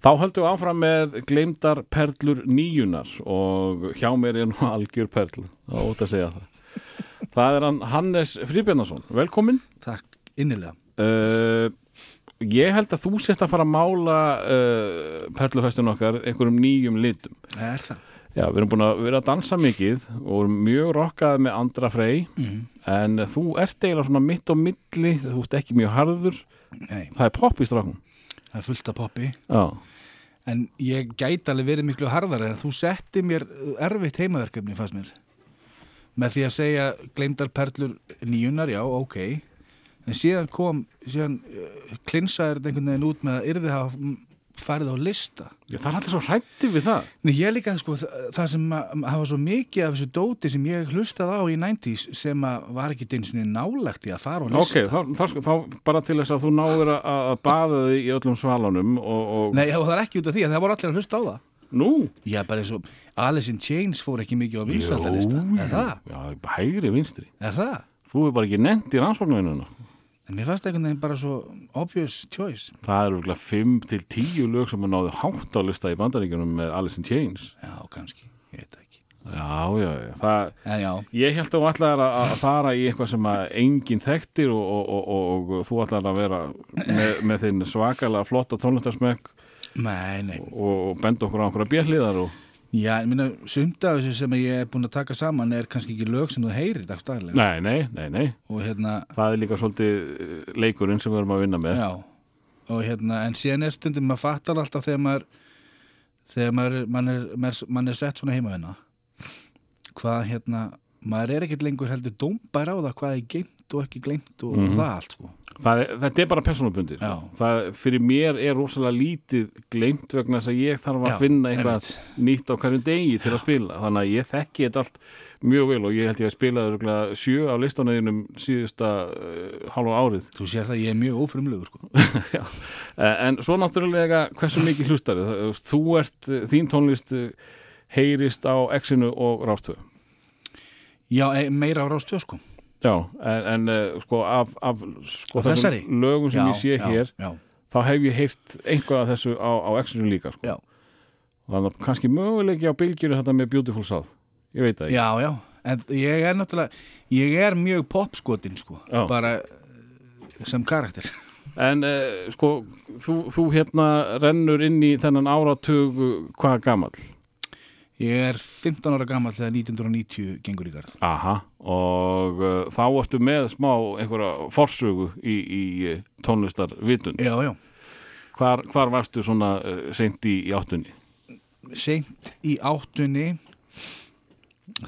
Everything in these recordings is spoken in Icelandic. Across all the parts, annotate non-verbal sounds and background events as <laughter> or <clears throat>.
Þá höldum við áfram með gleymdar perlur nýjunar og hjá mér er nú <laughs> algjör perl, það er ótt að segja það. Það er hann Hannes Fríbjarnason, velkomin. Takk innilega. Uh, ég held að þú sést að fara að mála uh, perlufestun okkar einhverjum nýjum litum. Er það? Já, við erum búin að vera að dansa mikið og erum mjög rokkað með Andra Frey Mm. en þú ert eiginlega svona mitt á milli, þú ert ekki mjög harður, Nei, það er popp í stráknum. Það er fullt af poppi. Já, En ég gæti alveg verið miklu harðar en þú setti mér erfitt heimaverkefni fannst mér. Með því að segja gleymdar perlur nýjunar, já, ok. En síðan kom, síðan uh, klinsaði þetta einhvern veginn út með að yrði hafa farið á lista. Já, það er alltaf svo hrættið við það. Nei, ég líka, sko, þa- það sem að hafa svo mikið af þessu dóti sem ég hlustaði á í 90s sem að var ekki eins og nálagt í að fara á Ok, lista. þá, þá, sko- þá bara til þess að þú náður að, að baða þig í öllum svalunum og, og Nei, og það er ekki út af því, en það voru allir að hlusta á það. nú Já, bara eins og Alice in Chains fór ekki mikið á vinsaldalista. Er það? Já, hægri vinstri. Er það? Þú er bara ekki nefnt í rannsóknarvinnuna. En mér fannst einhvern veginn bara svo obvious choice. Það eru örugglega 5 til 10 lög sem er náðu hátt á lista í bandaríkjunum með Alice in Chains. Já, kannski, ég veit ekki. Já, já, já. Það, já, ég held að þú ætlaðir að, að fara í eitthvað sem að enginn þekktir og, og, og, og, og þú ætlaðir að vera með, með þinn svakalega flotta nei. og, benda okkur á einhverja björliðar og Já, ég minna, sumt af þessu sem ég er búin að taka saman er kannski ekki lög sem þú heyrir dagstæðilega. Nei, nei, nei, nei. Og hérna, Það er líka svolítið eh, leikurinn sem við erum að vinna með. já, og hérna, en síðan er stundum, maður fattar alltaf þegar maður, þegar maður, mann er, maður, mann er sett svona heimavinna, hvað hérna, maður er ekkert lengur heldur dómbær á það hvað er geimt og ekki gleimt og Mhm. það allt, sko. Það þetta er bara. Það, fyrir mér er rosalega lítið gleimt vegna þess að ég þarf að Já, finna eitthvað einmitt. nýtt á hverjum degi til að spila. Þannig að ég þekki þetta allt mjög vel og ég held ég að spila sjö á listanæðinum síðusta uh, hálfa árið. Þú sér það, ég er mjög ófrumlegur, sko. <laughs> Eh, En svo náttúrulega hversu mikið hlustari. Þú ert, eh, þín tónlist eh, heyrist á X-inu og Rástöðu. Já, meira á rástöð, sko. Já, en, en eh, sko af, af sko, þessari? lögum sem já, ég sé já, hér Já, þá hef ég heyrt einhvað af þessu á, á X-inu líka sko. þannig að kannski möguleiki á bylgjöru þetta með Beautiful South ég veit það ekki Já, já, en ég er náttúrulega, ég er mjög popskotin, sko, bara eh, sem karakter. <laughs> en uh, sko, þú, þú hérna rennur inn í þennan áratug uh, hvað gamall? Ég er 15 ára gammal þegar 1990 gengur í garð. Aha, og uh, þá ertu með smá einhverja forsögu í, í uh, tónlistarvitund Já, já, hvar, hvar varstu svona uh, seint í, í áttunni? seint í áttunni,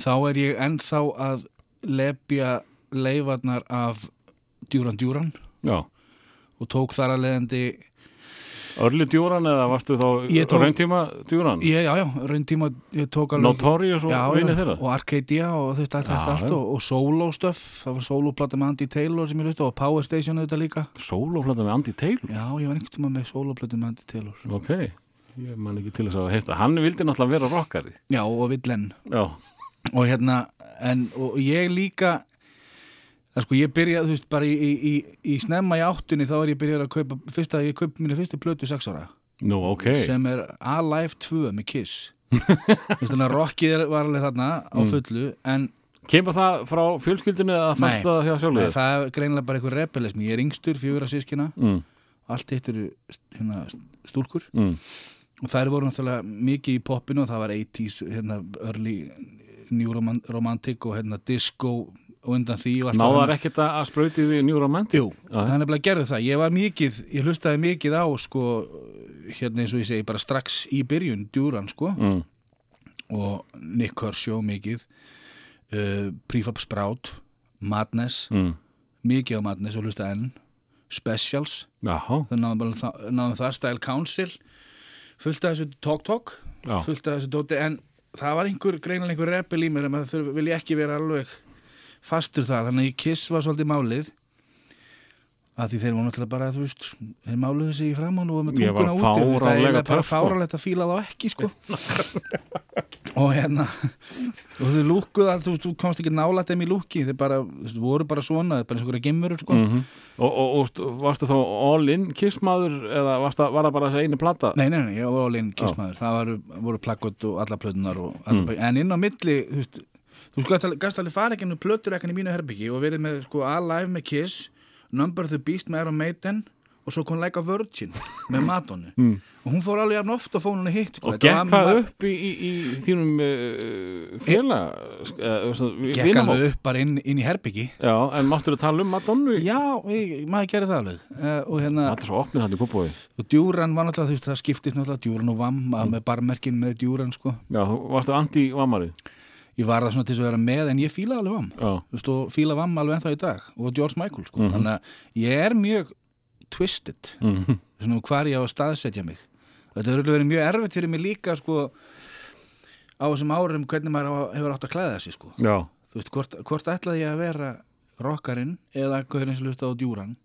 þá er ég ennþá að lepja leifarnar af djúran djúran Já, og tók þar að leiðandi, Örli djúran eða varstu þá rauntíma djúran? já, já, raun tíma ég tók alveg... Notorious og vinið þeirra? og Arcadia og þetta, Já, allt já. og, og solo stöf, það var soloplata með Andy Taylor sem ég hlusti og Power Station þetta líka. Sólóplata með Andy Taylor? Já, ég var einhvern tíma með soloplata með Andy Taylor. Ok, ég man ekki til þess að heita Hann vildi náttúrulega vera rockari Já, og Villen. Já, og hérna en, og ég líka það sko ég byrja, þú veist, bara í, í, í, í snemma í áttunni þá er ég byrjað að kaupa fyrst að ég kaupa mínu fyrstu plötu sex ára nú ok sem er Alive 2 með Kiss <laughs> þannig að rockið var alveg þarna á Mm. fullu en Kemur það frá fjölskyldinu eða fannst Nei. það hjá sjálfur? þér? það er greinilega bara einhver rebelismi ég er yngstur, fjögur að sískina Mm, allt hitt eru hérna, stúlkur mm, og þær voru náttúrulega mikið í poppinu og það var 80s, hérna, early new roman romantic og hérna disco og undan því Náðar ekkert að að sprauti því New Romantic? Jú, það er nefnilega gerði það. Ég var mikið, ég hlustaði mikið á, sko, hérna eins og ég segi, bara strax í byrjun, djúran, sko, Mm, og Nick Kershaw mikið, uh, Prefab Sprout, Madness, mm. mikið á Madness og hlustaði enn, Specials, það náðum, bara, það, það, Style Council, fullt af þessu Talk Talk, já. Fullt af þessu dóti, en það var einhver, greinilega einhver rebel í mér, en það vil ég ekki vera alveg fastur það, þannig að ég kiss var svolítið málið að því þeir voru náttúrulega bara, þú veist þeir máluðu sig í framán og var með Ég var tunguna úti. Það er eiginlega bara sko. fáránlegt að fíla þá ekki sko. Og hérna og þau lúkkuð allt, þú, þú komst ekki nála þeim í lúkki, þau bara, þú voru bara svona bara eins og hverja gimmur sko. mm og, og, og st- varstu þá all-in kissmaður eða varstu, var það bara þessi einu plata? nei, nei, nei, ég var alveg kissmaður. Það var, voru plakkot og alla plötunar og alla, en inn á milli, þú veist þú gast alveg, fara ekki inn plötur ekki í mínu herbyggi og verið með sko Alive með Kiss Number the Beast með Iron Maiden og svo kom Like a Virgin með Madonna <laughs> Mm. og hún fór alveg jafn ofta og fór hún hitt sko. Og gekk var- það upp í, í, í þínum uh, félag? Uh, gekk alveg upp bara inn, inn í herbyggi Já, en máttur þú tala um Madonnu? já, ég, maður gerir það alveg uh, og hérna, Allir svo opnir hann í kúbói. og djúran var náttúrulega þú veist, það skiptist náttúrulega djúran og vamm Mm. með barmerkin með djúran sko Já, varstu anti-vamari? Ég var það svona til að vera með en ég fílaði alveg vamm þú veist, og fíla vamm alveg ennþá í dag og George Michael sko, Mhm. þannig að ég er mjög twisted. Mm. svona hvar ég á að staðsetja mig. Þetta hefur verið mjög erfitt fyrir mig líka sko á þessum árum hvernig maður hefur átt að klæða sig sko. Já, þú veist, hvort, hvort ætlaði ég að vera rockarinn eða er eins og hlusta á djúran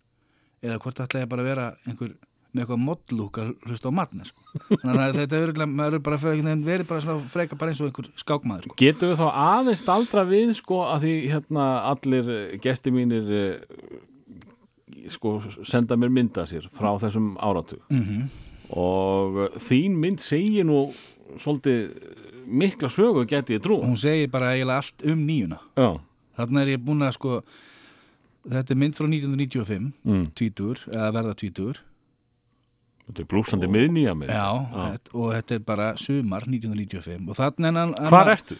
eða hvort ætlaði ég bara að vera einhver með eitthvað modlúk að hlusta á matna sko. þannig að þetta er er bara verið bara freka bara eins og einhver skákmaður sko. Getum við þá aðeins staldra við sko að því hérna allir eh, gestir mínir eh, sko senda mér mynda sér frá þessum áratug mm og eh, þín mynd segir nú svolítið mikla sögu geti ég trú hún segir bara eiginlega allt um nýjuna Já, þarna er ég búin að sko þetta er mynd frá 1995 mm. tvítur, eða verða tvítur þetta er blúsandi miðnýja mér Já, þetta- og þetta er bara sumar 1995 og þannig er hann Hvar ertu?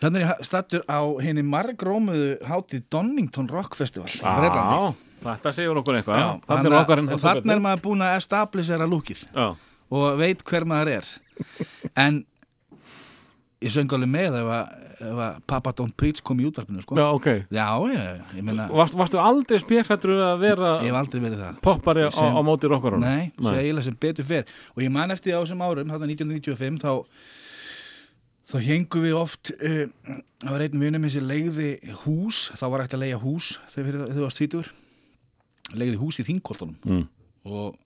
Þannig er ég stattur á henni margrómuðu hátíð Donington Rock Festival í. Já, þetta segir okkur eitthvað. Já, Þannig er okkar en og þannig er maður búin að establisera lúkið og veit hver maður er. En ég söng alveg með ef að, Papa Don't Preach kom í útvarpinu sko. já, ok. Já, ég, ég meina Varst, Varstu aldrei spjörfættur að vera ég hef aldrei verið það. poppari á, Sem- á móti rockarunum? Nei, segja eiginlega sem betur fer. Og ég man eftir því á þessum árum, þarna 1995 þá, þá hengum við oft uh, það var einn vinum þessi legði hús, þá var hægt að leiða hús þegar þau varst tvítur legði hús í þingkoltunum mm. og,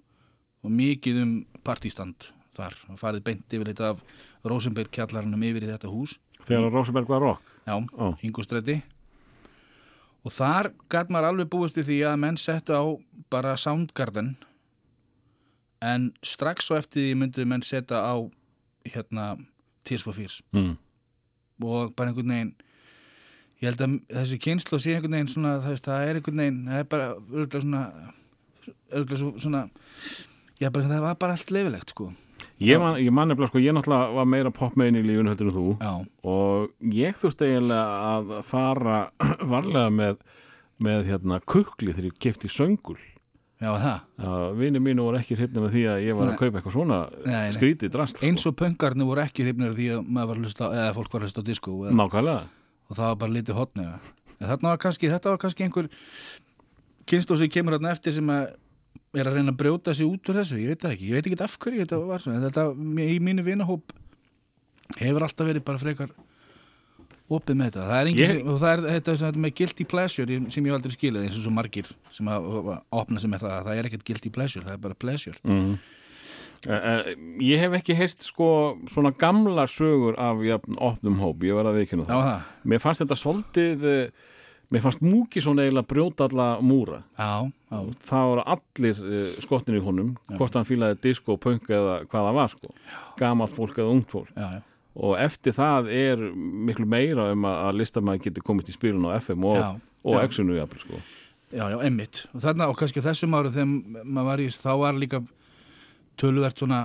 og mikið um partístand þar. Og farið beint yfir þetta af Rosenberg kjallarannum yfir í þetta hús. Þegar Rosenberg var rock? Já, Ó. Ingustræti og þar gæt maður alveg búist við því að menn settu á bara Soundgarden. En strax svo eftir því myndu menn setja á hérna Tears for Fears. Mm. og bara einhvern veginn ég held að þessi kynslu sé einhvern veginn svona það, er einhvern veginn það er bara örgulega svona örgulega svo, svona já bara það var bara allt leifilegt sko Ég man, ég man nefnilega sko, ég náttúrulega var meira popmein í lífinu heldur en þú. Já, og ég þurfti eiginlega að fara <clears throat> varlega með, með hérna kukli þegar ég kefti söngul. Já það? Vini mínu voru ekki hrifnir með því að ég var Nei. að kaupa eitthvað svona Nei, nei. skrítið drast sko. eins og pöngarnir voru ekki hrifnir því að var hlusta eða fólk var að hlusta á disco eða, Nákvæmlega. Og það var bara lítið hotni en þarna var kannski, þetta var kannski einhver kynslu sem kemur þarna eftir sem að er að reyna að brjóta sig út úr þessu, ég veit ekki, ég veit ekki af hverju þetta var en þetta í mínu vinahóp hefur alltaf verið bara frekar opið með þetta, það er engin Ég- og það er þetta, þetta með guilty pleasure sem ég aldrei skilið eins og svo margir sem að, opna sem með það, það er ekkert guilty pleasure, það er bara pleasure. Mm. uh, Ég hef ekki heyrt sko svona gamlar sögur af opnum hóp, ég var að veikinu það. Það Mér fannst þetta svolítið uh, mér fannst Múki svona eiginlega brjóta alla múra já, já, það voru allir uh, skottin í honum hvort hann fílaði disco, punk eða hvað það var sko. gamalt fólk eða ungt fólk já, já. og eftir það er miklu meira um að, að listamæði geti komist í spilun á FM og, Já, og já. Jafnvel sko. Já, já, einmitt. Og þarna, og kannski á þessum árum þegar maður var í, þá var líka töluvert svona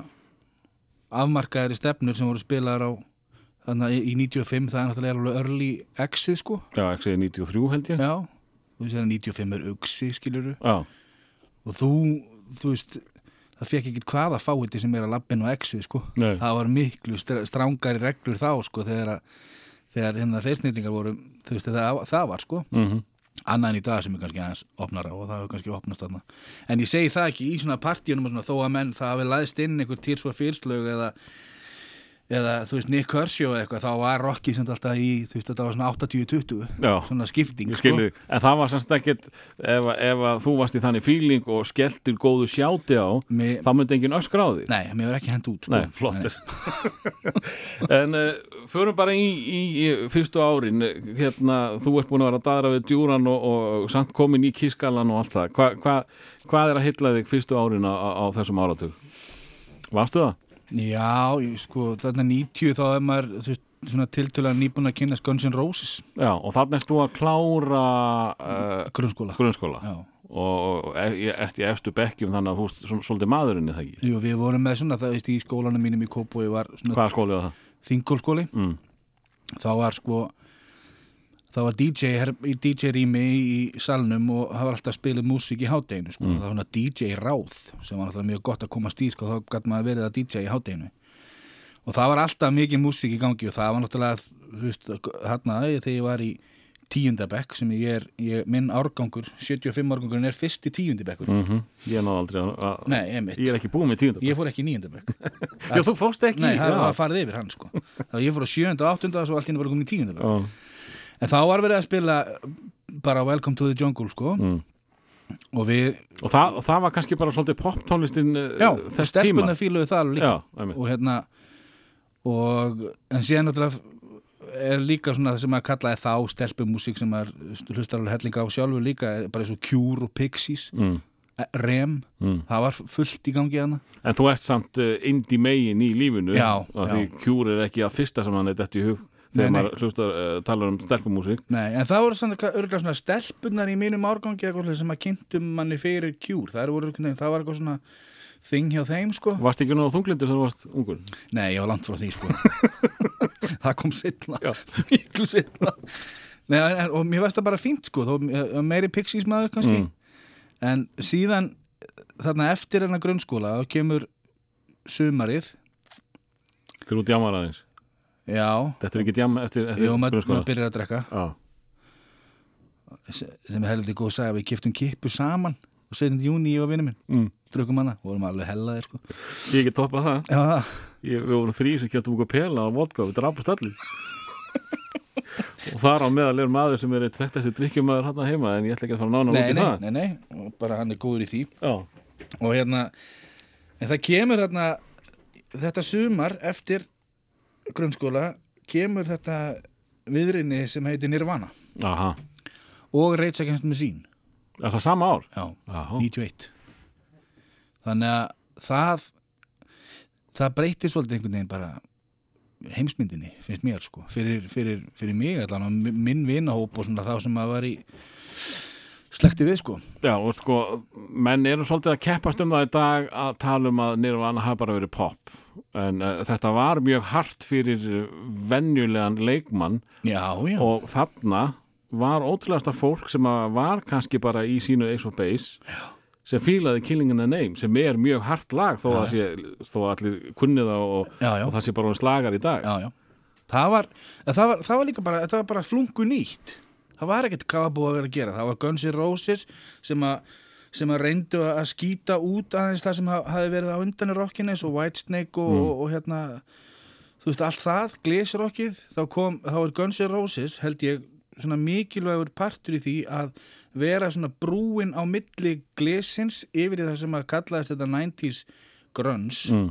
afmarkaðir stefnur sem voru spilaðar á þarna í, í 95, það er náttúrulega early exið, sko. Já, X er 93 held ég Já, og þess að 95 er uxi, skiluru. Já, Og þú, þú veist, það fekk ekki hvaða fáiði sem er að lappin og exið, sko. Nei. Það var miklu strángari reglur þá, sko, þegar að þegar hérna þeir snýtingar voru, þú veist, það, það var, sko mm annað en í dag sem er kannski aðeins opnara og það hefur kannski opnast þarna en ég segi það ekki í svona partíunum þó að menn það hafi læðist inn einhver týrsvað fyrslög eða eða þú veist Nick Kershaw eða eitthvað þá var Rocky sem alltaf í þú veist þetta var svona 80-20 Já, svona skipting skilði En það var semst ekkert ef, ef þú varst í þannig fíling og skelltir góðu sjáti á Mér, þá myndi enginn öskra á því nei, mér var ekki hend út sko. Nei, flott. <laughs> En uh, förum bara í, í, í fyrstu árin. Hérna, þú ert búin að vera að daðra við djúran og, og samt komin í kískalan og allt það. Hva, hva, Hvað er að hylla þig fyrstu árin á, á, á þessum áratug? Varstu það? Já, ég, sko, þarna 90 þá er maður þú veist, svona tiltölulega nýbúin að kynna Guns N' Roses Já, og þannig erst þú að klára uh, grunnskóla grunnskóla Já. og e- ert í efstu bekkjum þannig að þú svol- svolítið maðurinn er það ekki Jú, við vorum með svona, það veist, í skólanum mínum í Kópói var svona Hvaða skóli var það? þingólskóli Mm. þá var sko þá var DJ, her, í DJ rými í salnum og það var alltaf að spila músík í hátteginu sko. það var svona DJ ráð sem var alltaf mjög gott að komast í sko, þá gæti maður verið að DJ í hátteginu og það var alltaf mikið músík í gangi og það var náttúrulega veist, hérna þegar ég var í tíundabekk sem ég er, ég, minn árgangur 75 árgangurinn er fyrst í tíundabekkur Mm Ég náði aldrei að, að Nei, emitt, Ég er ekki búin með tíundar ég fór ekki í níundabekk <laughs> Já, þú fórst ekki? Nei, það var farið yfir hann sko. Ég fór á sjönda og áttunda og svo allt í henni bara komin í tíundabekk Já. En þá var verið að spila bara Welcome to the Jungle sko Mm. og við, Og, það, og það var kannski bara svolítið poptónlistin uh, já, þess tíma stelpunna fíluðu það alveg líka Já, og hérna og en síðan náttúrulega er líka svona það sem að kallaði þá stelpumúsík sem að hlustar alveg hellinga á sjálfur líka er bara eins og Cure og Pixies mm. eh, Rem, Mm. það var fullt í gangi hana En þú ert samt uh, indi megin í lífinu Já, já. því kjúr er ekki að fyrsta sem hann er dætt í hug þegar Nei, nei. maður hlustar, uh, talar um stelpumúsík. Nei, en það voru svona, örgulega svona stelpunar í mínum árgangi sem að kynntum manni fyrir Cure. Það, voru, það var eitthvað svona þing hjá þeim sko. Varst ekki náðu þunglindur þegar þú varst ungur? Nei, ég var langt frá því sko. <laughs> Það kom Já. <laughs> Miklu en, og mér veist það bara fínt sko þó, eh, meiri Pixies maður kannski. Mm. en síðan þarna eftir hennar grunnskóla þá kemur sumarið. Þegar þú djamar aðeins já, Þetta er ekki djam eftir, eftir jú, maður maður byrjar að drekka. Já, sem er heldur góð að sagja við kiptum kippu saman og 7. júni ég og vinnu minn. Mm. drukum hana, vorum alveg hellaðir sko. Ég get toppað það. Já, það ég, Við vorum þrý sem kjöptum okkur pela á vodka við drapast allir og þar á meðal er maður sem er eitt þekktasti drikkjumæður hann heima en ég ætla ekki að fara nána út nei, í nei, það. nei, nei, og bara hann er góður í því. Já, og hérna en það kemur hérna þetta sumar eftir grunnskóla kemur þetta viðrinni sem heitir Nirvana. Aha. Og Rage Against the Machine Er það sama ár? já, Já, 91 þannig að það það breytir svolítið einhvern veginn bara heimsmyndinni, finnst mér sko. Fyrir, fyrir, fyrir mig allan og mi- minn vinahóp og svona þá sem að var í slekti við sko. Já, og sko, menn eru svolítið að keppast um það í dag að tala um að Nirvana hafa bara verið pop. En uh, þetta var mjög hart fyrir venjulegan leikmann. Já, já, og þarna var ótrúlegasta fólk sem var kannski bara í sínu Ace of Base Já. sem fílaði Killing in the Name sem er mjög hart lag þó að, sé, þó allir kunnið það og, og það sé bara slagar í dag. Það, var, það, var, það var líka bara, bara flungu nýtt það var ekkert hvað búið að vera að gera. Það var Guns N' Roses sem að sem að reyndu að skýta út aðeins það sem ha- hafi verið á undan í rockinu eins og Whitesnake og, og, og hérna þú veist allt það, glesrockið þá kom, þá er Guns N' Roses held ég svona mikilvægur partur í því að vera svona brúin á milli glesins yfir það sem að kallaðist þetta 90s grunge mm.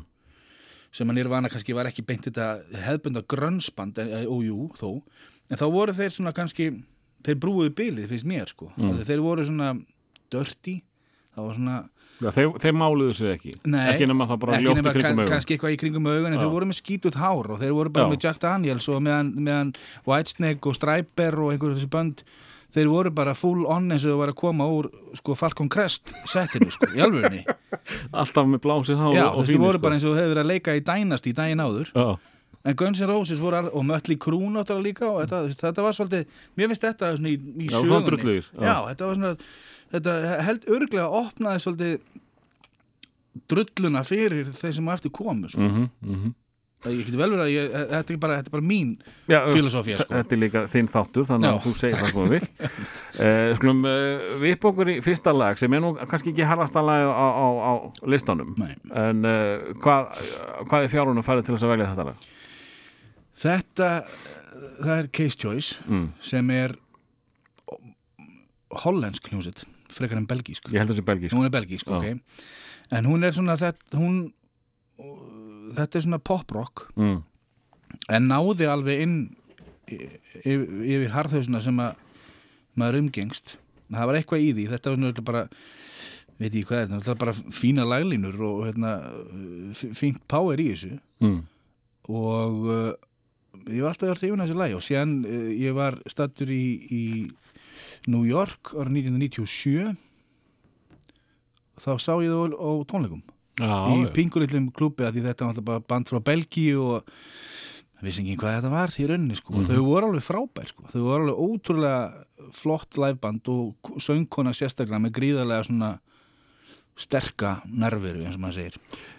sem að Nirvana kannski var ekki beint þetta hefðbunda grunnsband, ójú þó, en þá voru þeir svona kannski þeir brúuðu bylið, finnst mér sko. Mm. þeir voru svona dirty það var svona, Já, þeir, þeir máluðu sig ekki. Nei, ekki nema það bara ljótt í kringum augun. kannski eitthvað í kringum augun en þeir voru með skítut hár og þeir voru bara Já. með Jack Daniels og meðan, meðan Whitesnake og Stryper og einhverjum þessi bönd þeir voru bara full on eins og þau var að koma úr sko Falcon Crest settinu sko, í alvörunni. <laughs> Alltaf með blásið hár Já, og, og þessi fínir, voru sko. bara eins og þau hefur verið að leika í Dynasty daginn áður. Já, En Guns N' Roses voru og Mötley Crüe náttúrulega líka og þetta, þetta var svolítið, mér finnst þetta svona í, í Já, sögunni. já. Já. þetta var svona, þetta held örglega opnaði svolítið drulluna fyrir þeir sem á eftir komu. Sko. mhm, mhm Það ég geti vel verið að ég, þetta er bara, þetta er bara mín filosófía sko. Þetta er líka þinn þáttur þannig að þú segir það hvað við uh, <laughs> Skulum uh, við upp okkur í fyrsta lag sem er nú kannski ekki harðasta lag á, á, á listanum Nei. en uh, hvað, hvað er fjárunum færið til þess að velja þetta lag? Þetta það er Case Choice mm. sem er hollensk hljómsveit frekar en belgísk Ég held þessi belgísk hún er belgísk, Já. ok en hún er svona þetta hún, þetta er svona poprock mm. en náði alveg inn yfir, harðhausuna sem að maður umgengst það var eitthvað í því, þetta var náttúrulega bara veit ég hvað er, þetta var bara fína laglínur og hérna, fínt power í þessu Mm. og ég var alltaf að hrifuna þessi lagi og síðan uh, ég var stattur í, í New York ára 1997 þá sá ég það á, á tónleikum Já, í já. pingulillum klúbi að því þetta var bara band frá Belgíu og vissi ekki hvað þetta var í rauninni sko. Mhm. og þau voru alveg frábær sko. þau voru alveg ótrúlega flott liveband og söngkona sérstaklega með gríðarlega svona sterka nerviru eins og maður segir.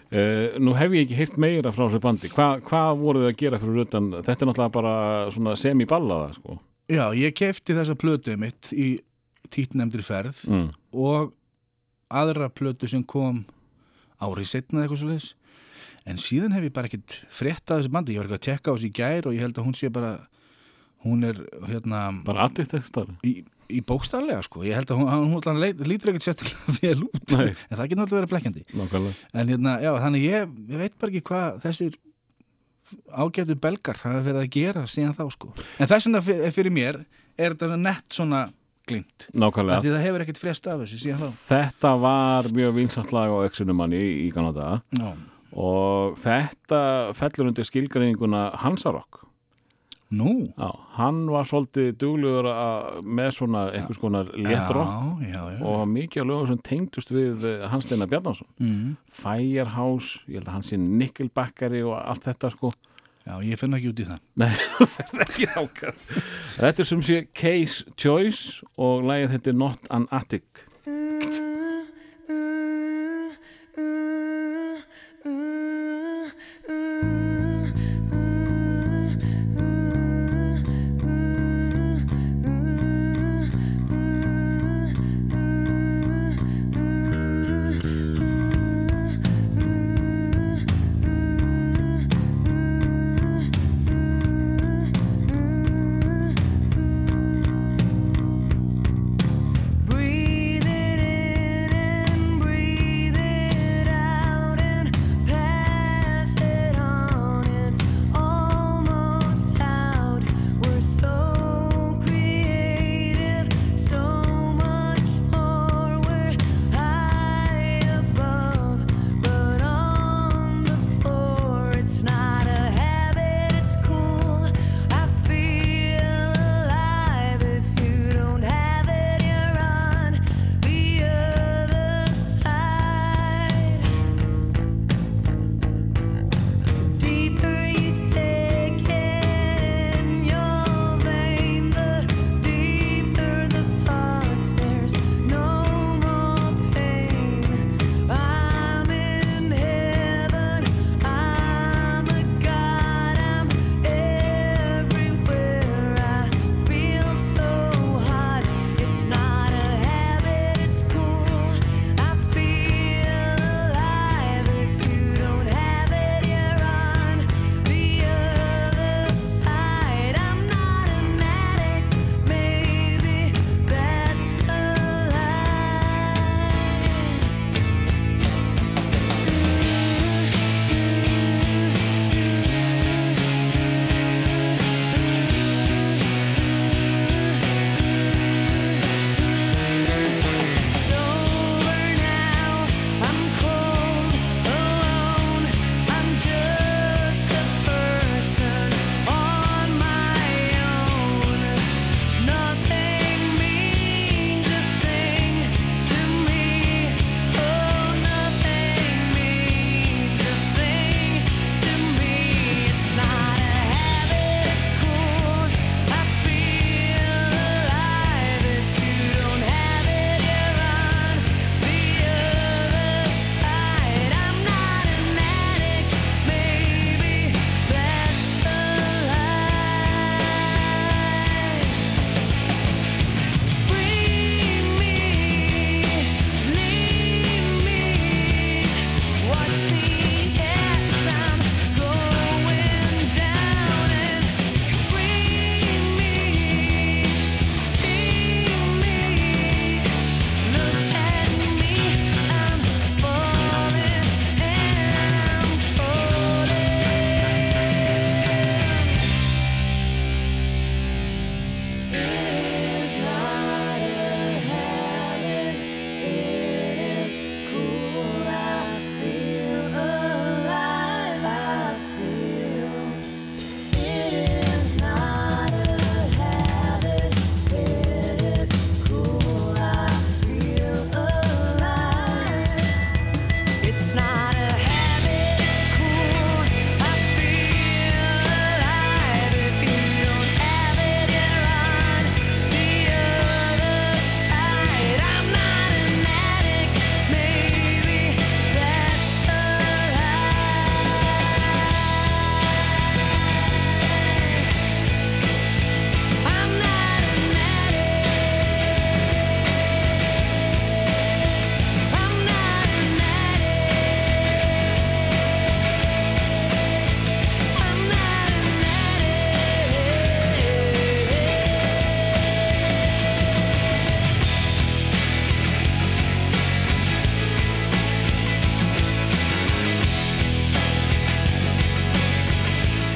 Uh, nú hef ég ekki heyrt meira frá þessu bandi. Hva, hvað voruð þið að gera fyrir utan? Þetta er náttúrulega bara semi-ballaða sko. Já, ég kefti þessa plötu mitt í títnemndri ferð mm. og aðra plötu sem kom árið setna eitthvað svo leis en síðan hef ég bara ekkert frétt af þessu bandi, ég var ekki að tekka á þessu í gær og ég held að hún sé bara hún er hérna bara aðeitt eftir í, í bókstaflega sko, ég held að hún, hún, leit, lítur ekkert sérstaklega <laughs> vel út. Nei. en það getur alltaf verið blekkjandi. En hérna, já, þannig ég, ég veit bara ekki hvað þessir ágætu belgar hafa verið að gera síðan þá sko. En þess vegna fyrir, mér er þetta nett svona glimt Nákvæmlega. Af því það hefur ekkert frest af þessu síðan þá. Þetta var mjög vinsalt lag á Exunumanni í, í Kanada og þetta fellur undir skilgreininguna Hansarokk Nú? Já, hann var svolítið duglegur að, með svona einhvers konar já og mikið af lögum sem tengdust við eh, Hans Steinar Bjarnason. Mm. Firehouse, ég held að hann sé Nickelbackari og allt þetta sko. Já, ég finn ekki út í það. Nei, <laughs> þú ferð ekki ákað Þetta er sem sé Case Choice og lagið þetta er Not an Attic. Breathe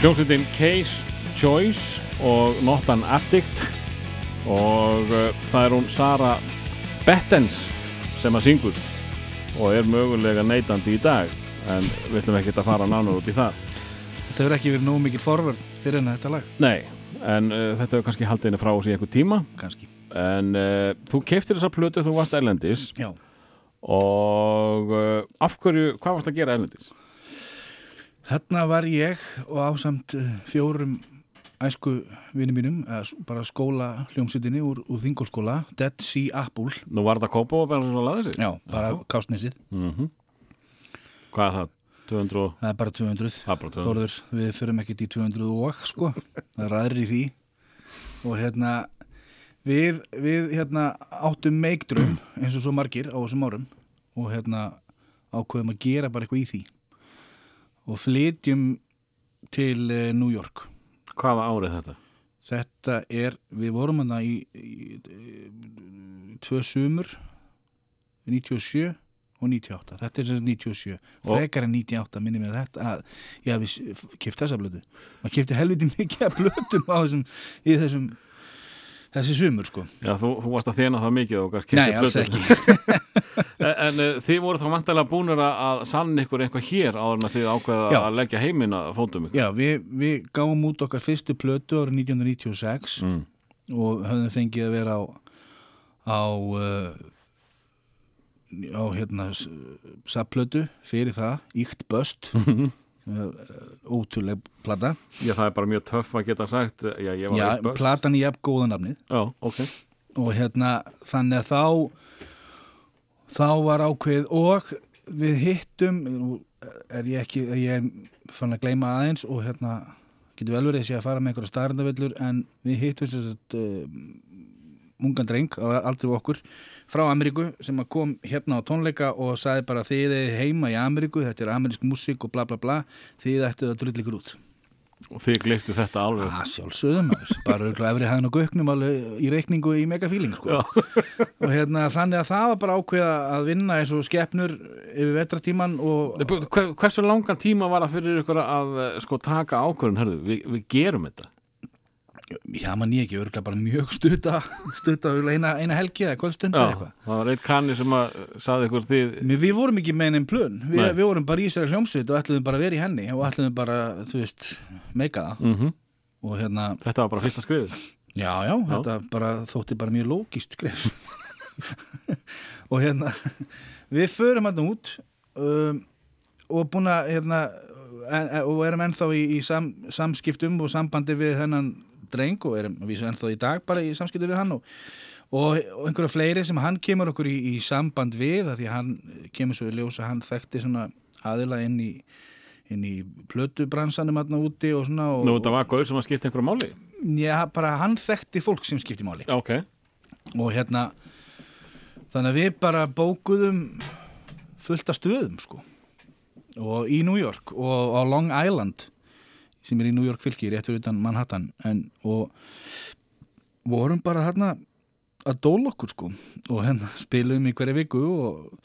Hljómsveitin Case Choice og Not an Addict og uh, það er hún Sara Bettens sem að syngur og er mögulega neytandi í dag en við ætlum ekki að fara nánur út í það Þetta hefur ekki verið nóg mikil forvörn fyrir en þetta lag, Nei, en uh, þetta hefur kannski haldið henni frá oss í einhver tíma kannski. en uh, þú keiftir þessa plötu þú varst erlendis Já. og uh, af hverju, hvað varst að gera erlendis? Þarna var ég og ásamt uh, fjórum æsku vinni mínum, bara skóla hljómsveitinni úr, úr þingolskóla, Dead Sea Apple. Nú var þetta kópa og bara svona laðið sig? Já, bara kásnissið. Mm Hvað er það? 200 og... Það er bara 200. Það er bara 200. Þórður, við fyrum ekkert í 200 og, sko. Það er aðrir í því. Og hérna, við, við hérna áttum meikdrum, eins og svo margir á þessum árum. Og hérna ákveðum að gera bara eitthvað í því. Og flytjum til uh, New York. Hvaða árið þetta? Þetta er, við vorum hana í, í, í tvö sumur 97 og 98 þetta er sem sagt 97, Og- frekar en 98 minni mér þetta að ég hafi kipt þessa blötu maður kipti helviti mikið á þessum, í þessum þessi sumur sko. Já, þú, þú varst að þjána það mikið og gast Nei, alls ekki. <laughs> <laughs> En, en uh, þið voru þá vantarlega búnir að- að sann ykkur eitthvað hér áður en að þið ákveða Já. að leggja heiminn að fótum ykkur? Já, við, við gáum út okkar fyrstu plötu árið 1996 mm. og höfðum fengið að vera á á uh, á hérna sapplötu fyrir það, Íkt Böst <laughs> ótrúleg plata. Já, það er bara mjög töff að geta sagt Já, ég Já, platan í jafn góða nafnið Já, ok. Og hérna þannig að þá þá var ákveð og við hittum er ég ekki, ég er fann að gleyma aðeins og hérna getur vel verið að sé að fara með einhverja starrandavillur en við hittum sem sagt uh, ungan dreng á aldrei okkur frá Ameríku sem kom hérna á tónleika og sagði bara þið er heima í Ameríku, þetta er amerísk músík og bla bla bla, þið ættu að drull ykkur út. Og þið gliftu þetta alveg. Að sjálfsögðum maður, bara örugglega efri hæðin og göknum alveg í reikningu í megafíling sko. og hérna þannig að það var bara ákveða að vinna eins og skeppnur yfir vetratíman og Hver, Hversu langan tíma var það fyrir ykkur að eh, sko taka ákvörðun, herðu, við, við gerum þetta já mann ég ekki, örgulega bara mjög stutta stutta eina, eina helgi eða kvöldstund eða Já, eitthvað. það var eitt kanni sem að eh, saði ykkur þið Men við vorum ekki með einn plön. Vi, Nei. við vorum bara í sér hljómsveit og ætluðum bara að vera í henni og ætluðum bara, þú veist, meika það. Mm og hérna, Þetta var bara fyrsta skrifið já, já, þetta bara þótti bara mjög lógist skref. <laughs> Og hérna við förum hann út um, og búin að hérna, en, og erum ennþá í, í sam, samskiptum og sambandi við hennan dreng og erum við svo ennþá í dag bara í samskiptum við hann og, og, og einhverja fleiri sem hann kemur okkur í, í samband við því hann kemur svo í ljós að hann þekkti svona aðila inn í inn í plötubransanum aðna úti og svona og, Nú, þetta var gaur sem að skipta einhverju máli? Já, bara hann þekkti fólk sem skipti máli. Já, ok. Og hérna þannig að við bara bókuðum fullt af stöðum sko. Og í New York og á Long Island sem er í New York fylki rétt fyrir utan Manhattan en, og vorum bara þarna að dóla okkur sko og hérna <laughs> spilum í hverja viku og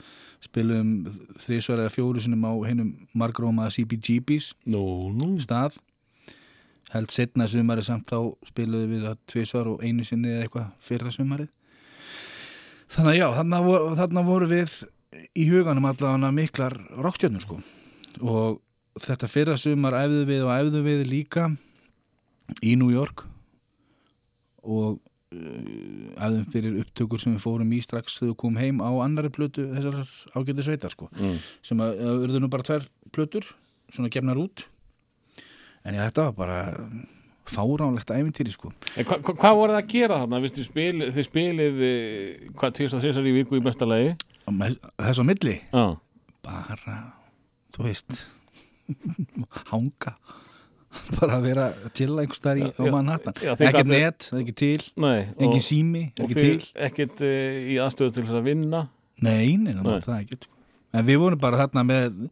spilum þrísvar eða fjóru sinum á hennum margróma CBGB's Nú, nú. stað. Held setna sumari samt þá spiluðum við það tvisvar og einu sinni eða eitthvað fyrra sumarið. Þannig að já, þarna, þarna voru við í huganum allavega miklar rockstjörnur sko og þetta fyrra sumar æfðu við og æfðu við líka í New York og uh, æfðum fyrir upptökur sem við fórum í strax þegar við komum heim á annari plötu þessar ágæti sveitar sko mm. sem að að urðu nú bara tvær plötur svona gefnar út. En þetta var bara fáránlegt æfintýri sko. En hva, hva, hvað voru það að gera þarna? Vistu, spil, þið spilið eh, hvað, tvistar, þessar í viku í besta lagi? Og með þess á milli? Já, bara, þú veist <laughs> hanga. Bara að vera chilla einhvers þar í Manhattan. Ekkert net, er ekki til og, sími, þið til. ekkert í aðstöðu til þess að vinna. Nei, nei, nei, það er ekki sko. en við vorum bara þarna með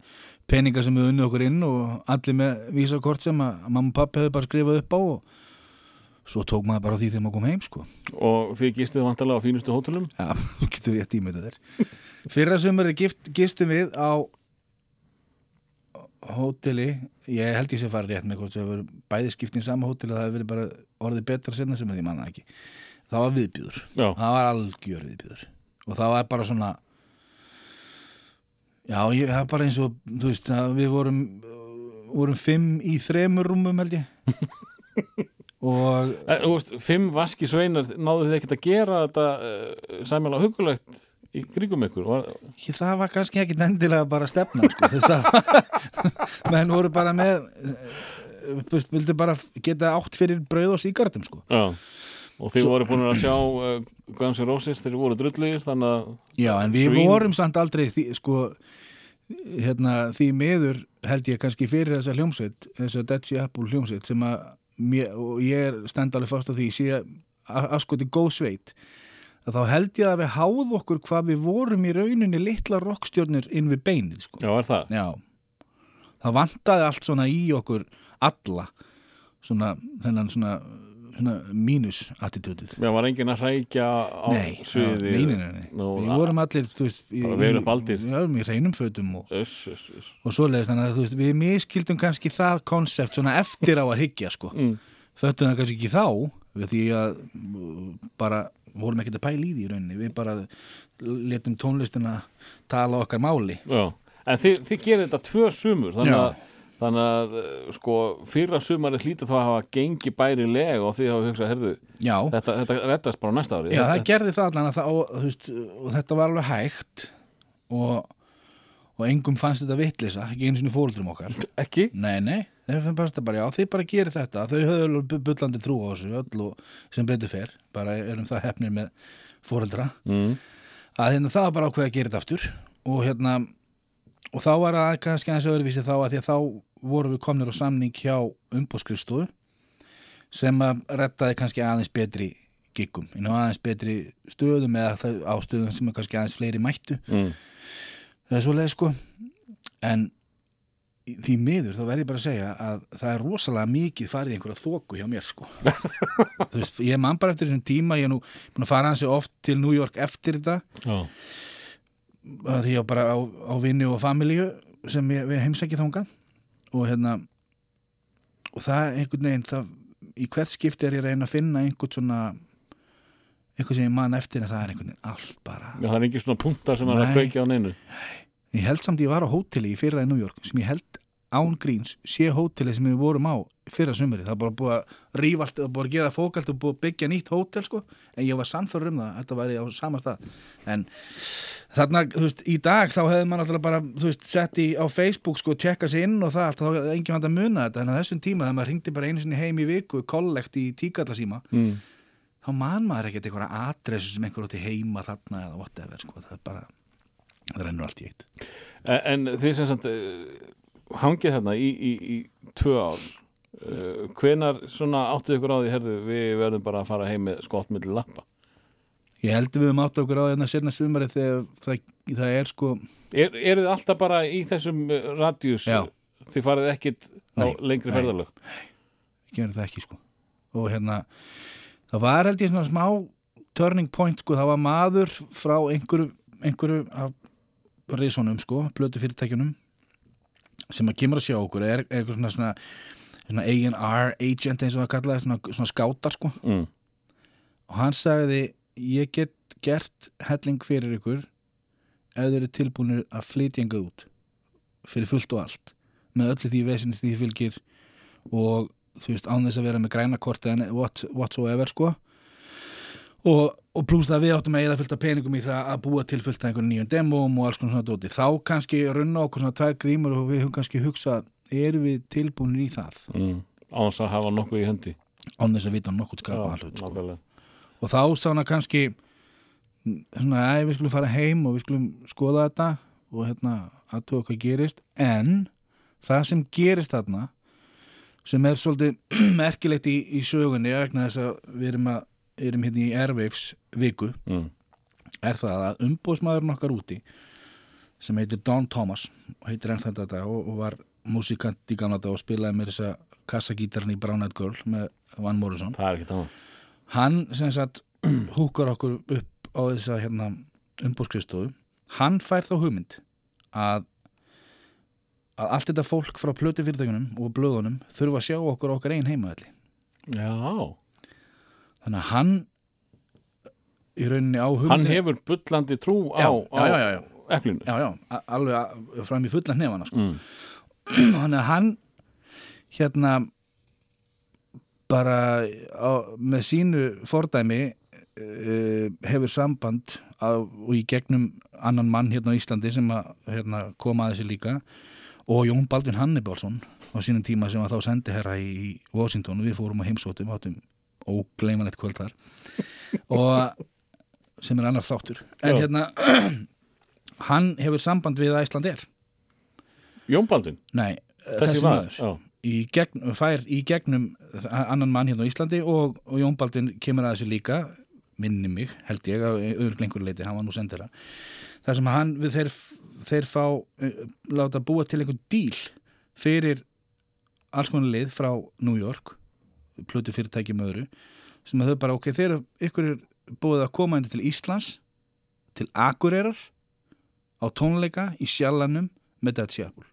peningar sem við unnið okkur inn og allir með vísakort sem að mamma og pappi hefur bara skrifað upp á og svo tók maður bara því þegar maður kom heim sko. Og þið gistið vantarlega á fínustu hótelum? Já, <laughs> þú getur rétt ímyndað þér. Fyrra sumari gift, gistum við á hóteli ég held ég sé fara rétt með hvort það hefur bæði skiptin sama hóteli það hefur verið bara orðið betra senna sem því manna ekki. Það var viðbjúður, Já, það var algjör viðbjúður og það var bara svona já, ég, það var bara eins og þú veist, við vorum vorum fimm í þremur rúmum held ég. <laughs> Og Eh, Þú veist, fimm vaski sveinar náðu þið ekkert að gera þetta uh, sæmjöla hugulegt í kringum ykkur? Og, Ég, það var kannski ekki endilega bara stefna sko, <laughs> menn voru bara með eh, vildu bara geta átt fyrir brauð og síkartum sko. Og þið Svo- voru búin að sjá uh, Guns N' Roses, þeir voru drullir Já, en við Svín- vorum samt aldrei því, sko, hérna, því miður held ég kannski fyrir þessa hljómsveit þessa Sea Apple hljómsveit sem að mér, og ég er stend alveg fast á því sé að aðskoti góð sveit að þá held ég að við háð okkur hvað við vorum í rauninni litla rockstjörnur inn við beinið sko. Já, er það? Já, það vantaði allt svona í okkur alla svona, þennan svona, svona mínus attitútið Já, var enginn að hrækja á Nei, sviði nei, nei, nei, nei. Við vorum allir þú veist, í, Bara vel upp aldir. Já, í hreinum fötum og, og svoleiðis þannig að þú veist, við miskildum kannski það konsept svona eftir á að hyggja sko. Mm. föttum það kannski ekki þá við því að bara vorum ekkert að pæla í því í rauninni. Við bara letum tónlistina tala okkar máli. Já, en þið, þið gerir þetta tvö sumur þannig að, þannig að uh, sko, fyrra sumarið hlýta þá að hafa gengi bæri leg og þið hafa hugsað, herðu, þetta, þetta reddast bara næsta ári. Já, það þetta, gerði það allan að það, og, veist, og þetta var alveg hægt og, og engum fannst þetta vittlisa, ekki einu sinni fóruldrum okkar. Ekki? Nei, nei, þeir fannst bara, bara, já, þið bara gerir þetta. Þau höfðu bullandi trú á þessu öll og sem betur fer, bara erum það hefnir með fóreldra Mm. að hérna það bara ákveð að gera þetta aftur. Og hérna og þá var það kannski aðeins öðruvísi þá að því að þá vorum við komnir á samning hjá umbóðskrifstofu sem að rettaði kannski aðeins betri giggum, inn á aðeins betri stöðum eða það- á stöðum sem er kannski aðeins fleiri mættu. Mm. það er svo leið sko. En því miður þá verð ég bara að segja að það er rosalega mikið farið einhverja þóku hjá mér sko. <laughs> Þú veist, ég man bara eftir þessum tíma ég er nú búin að fara hansi oft til New York eftir þetta. Að því ég var bara á, á vinni og familíu sem ég, við heimsækið þangað. Og hérna og það einhvern veginn það, í hvert skipti er ég að reyna að finna einhvern svona eitthvað sem ég man eftir en það er einhvern veginn allt bara Já, það er ekki svona punktar sem er að Nei. kveikja á neinu ég held samt ég var á hóteli í fyrra í New York sem ég held án gríns sé hóteli sem við vorum á fyrra sumari það var bara búið að rífa allt og búið að gera fókalt og búið að byggja nýtt hótel sko. En ég var sannförur um það, þetta væri á sama stað. En þarna, þú veist, í dag þá hefði maður náttúrulega bara, þú veist, sett í á Facebook sko, tjekka sig inn og það allt, þá enginn vant að muna þetta, en á þessum tíma þegar maður ringdi bara einu sinni heim í viku, kollekt í tíkallasíma, mm. þá man maður ekkert einhverja adressu sem einhver átti heima þarna eða whatever, sko, það er bara það rennur allt í eitt. En, en þið sem sagt uh, hangið þarna í, í, í tvö ár uh, hvenar svona áttuð ykkur á því, herðu, við verðum bara að fara heim með skott milli lappa Ég held að við höfum átt okkur á hérna setna svumari þegar það, það er sko Er, eru þið alltaf bara í þessum radíus, Já. þið farið ekkit á lengri nei. ferðalög? Gerum það ekki sko. Og hérna það var held ég svona smá turning point sko, það var maður frá einhverju, einhverju af risunum sko, blötu fyrirtækjunum sem að kemur að sjá okkur er, er eitthvað svona, svona, svona A&R agent eins og það kallaði svona, svona skátar sko mm. og hann sagði ég get gert helling fyrir ykkur ef þeir eru tilbúinir að flytja engað út fyrir fullt og allt með öllu því vesins því fylgir og þú veist án þess að vera með græna kort eða what, whatsoever sko og, og pluss það við áttum að eða fullt af peningum í það að búa til fullt af einhvern nýjum demóm og alls konar svona dóti. Þá kannski runna okkur svona tvær grímur og við höfum kannski hugsað erum við tilbúinir í það? Mm. á þess að hafa nokkuð í hendi. Án þess að vita nokkuð skapa hlut sko. og þá sá hana kannski svona, æ, við skulum fara heim og við skulum skoða þetta og hérna aðtuga hvað gerist. En það sem gerist þarna sem er svolítið <clears throat> merkilegt í, í sögunni vegna þess að við erum, að, erum hérna í Airwaves viku mm. er það að umbóðsmaðurinn okkar úti sem heitir Don Thomas og heitir enn þetta og, og var músikant í gamla dag og spilaði með þessa kassagítarinn í Brown Eyed Girl með Van Morrison. Hann sem sagt <clears throat> húkar okkur upp á þess að hérna, umbúrskristofu hann fær þá hugmynd að að allt þetta fólk frá plötu fyrirtækunum og blöðunum þurfa að sjá okkur okkar einn heimaðalli Já, þannig að hann í rauninni á hugmyndin hann hefur bullandi trú á, á eflinu alveg fram í fulla hnefana sko. mm. <clears throat> þannig að hann hérna bara á, með sínu fordæmi uh, hefur samband á, og í gegnum annan mann hérna á Íslandi sem að hérna, koma að þessi líka og Jón Baldvin Hannibalsson á sínum tíma sem að þá sendi herra í Washington og við fórum á heimsóttum áttum ógleymanlegt kvöld þar. Og sem er annar þáttur. En Já. hérna <clears throat> hann hefur samband við að Ísland er. Jón Baldvin, Nei, þessi, maður, Já. í gegn, fær í gegnum annan mann hérna á Íslandi og, og Jón Baldvin kemur að þessu líka minni mig, held ég, á öðru lengur leiti hann var nú sendera þar sem hann, við þeir, þeir fá uh, láta búa til einhvern díl fyrir alls konar lið frá New York plötu fyrirtæki með öðru sem að þau bara, ok, þeir ykkur er búið að koma inn til Íslands til Akureyrar á tónleika í sjallanum með Dead Seattle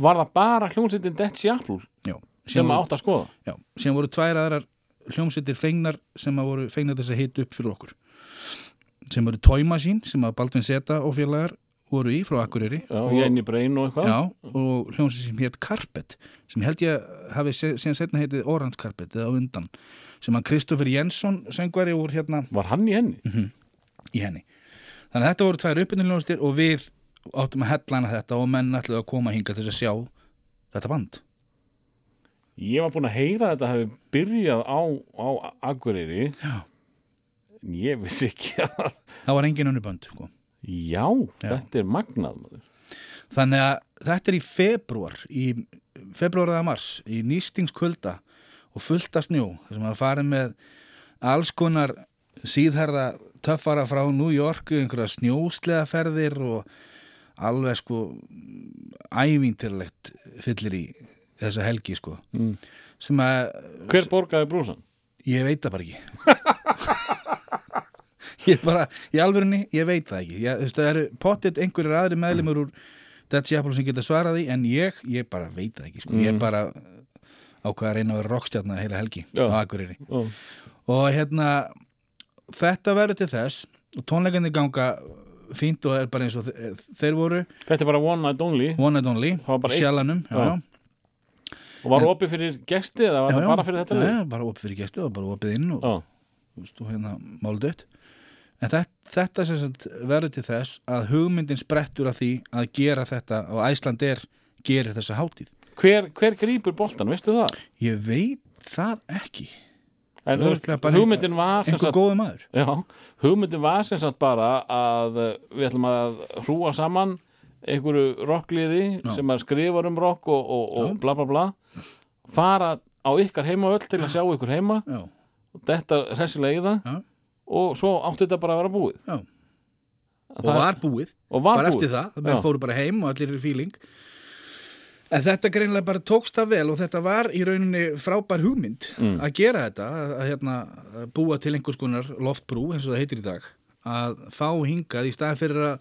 Var það bara hljómsveitin Dead Seattle Já, sem voru- átt að skoða? Já, sem voru tvær aðrar hljómsveitir fengnar sem að voru fengnar þess að hita upp fyrir okkur sem voru Machine sem að Baldvin Zeta og félagar voru í frá Akureyri Já, og, Jenny Brain og eitthvað. Já, og hljómsveit sem hétt Carpet sem held ég hafi síðan setna heitið Orange Carpet eða undan sem að Kristoffer Jensson söngvari úr hérna Var hann í henni? í henni þannig að þetta voru tvær uppbynniljónstir og við áttum að hellana þetta og menn ætluðu að koma hinga til þess að sjá þetta band Ég var búin að heyra að þetta hefði byrjað á, á Akureyri Já. en ég vissi ekki að það var engin önnu band sko. Já, þetta er magnað maður. Þannig að þetta er í februar, í februar eða mars, í nýstingskvölda og fullta snjó, sem að fara með alls konar síðherða töffara frá New York, einhverja snjóslega ferðir og alveg sko ævíntirlegt fyllir í þessa helgi sko. Mm. Sem að, Hver borgaði brúsan? ég veit það bara ekki. <laughs> ég bara, í alvörunni, ég veit það ekki. Ég, þú veist, það eru pottitt einhverjir aðri meðlumur úr Dead Seattle sem geta svarað því, en ég, ég bara veit það ekki, sko. Ég Mm. bara ákvað að reyna að vera rockstjarna heila helgi Já. á Akureyri. Ó, Og hérna, þetta verður til þess, og tónleikarnir ganga fínt og er bara eins og þe- þeir voru, Þetta er bara one night only one and only, sjalanum, já, Já. já. og var opið fyrir gesti eða var Já, það já. bara fyrir þetta Já, já, bara opið fyrir gesti og bara opið inn og, Já, og hérna málið dött en þetta, þetta verður til þess að hugmyndin sprettur af því að gera þetta og Æsland er gerir þessa hátíð. Hver, hver grýpur boltan, veistu það? ég veit það ekki. En hugmyndin var einhver góði maður. Já, hugmyndin var sem sagt bara að við ætlum að hrúa saman einhverju rockliði Já. sem að skrifar um rock og, og, og bla bla bla. Fara á ykkar heimavöll til að sjá ykkur heima. Já, þetta hressilega í það. Og svo átti þetta bara að vera búið. Já. og Það- var búið. Og var bara búið. eftir það, það fóru bara heim og allir er fíling. En þetta greinlega bara tókst það vel og þetta var í rauninni frábær hugmynd Mm. að gera þetta að, að, hérna, að búa til einhvers konar loftbrú eins og það heitir í dag að fá hingað í staðan fyrir að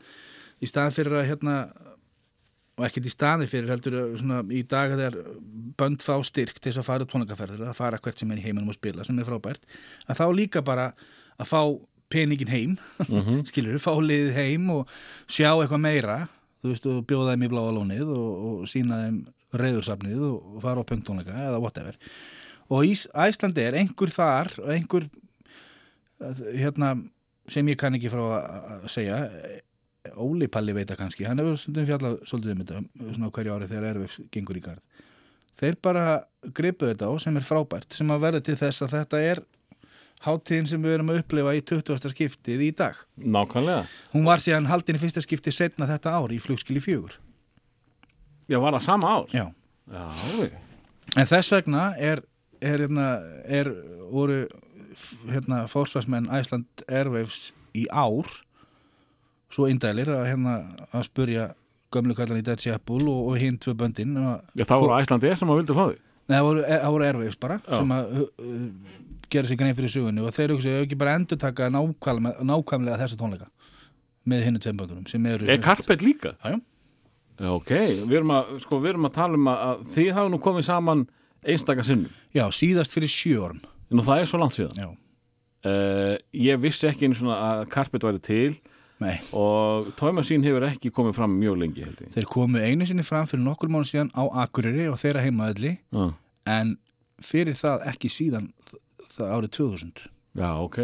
í staðan fyrir að hérna og ekkert í staðin fyrir heldur að svona, í dag þegar bönd fá styrk til þess að fara á tónleikaferðir að fara hvert sem er í heiminum og spila sem er frábært að þá líka bara að fá peningin heim Mhm. <laughs> skilur fá liðið heim og sjá eitthvað meira þú veist, og bjóða þeim í bláa lónið og, og sína þeim reyðursafnið og, fara á punktónleika eða whatever. Og Ís, Æslandi er einhver þar og einhver hérna, sem ég kann ekki frá að segja. Óli Palli veit það kannski, hann hefur fjallað svolítið um þetta svona hverju ári þegar erfið gengur í garð. Þeir bara gripuðu þetta á sem er frábært sem að verða til þess að þetta er hátíðin sem við erum að upplifa í 20. skiptið í dag nákvæmlega Hún var síðan haldin í fyrsta skipti setna þetta ár í flugskili fjögur. já, var það sama ár Já. já. En þess vegna er, er, hérna, er voru hérna, fórsvarsmenn Æsland Airwaves í ár svo indælir að, hérna, að spurja gömlu kallan í Dead Seattle og, og hinn tvö böndin að, já, það voru Æslandi sem að vildu fá því Nei, það voru, það voru Airwaves bara Já. sem að uh, uh, gera sér grein fyrir sögunni og þeir ef ekki bara endur taka nákvæmlega, nákvæmlega þessa tónleika með hinnu tveim böndunum sem eru er Karpet líka? Já, já. Já, Ok, við erum að, sko, við erum að tala um að, þið hafa nú komið saman einstaka sinnum. Já, síðast fyrir sjö orm Nú það er svo langt síðan. Uh, ég vissi ekki einu svona að Carpet væri til nei og Machine hefur ekki komið fram mjög lengi. Þeir komu einu sinni fram fyrir nokkur mánu síðan á Akureyri og þeirra heimaðalli Já, en fyrir það ekki síðan árið 2000 já, ok.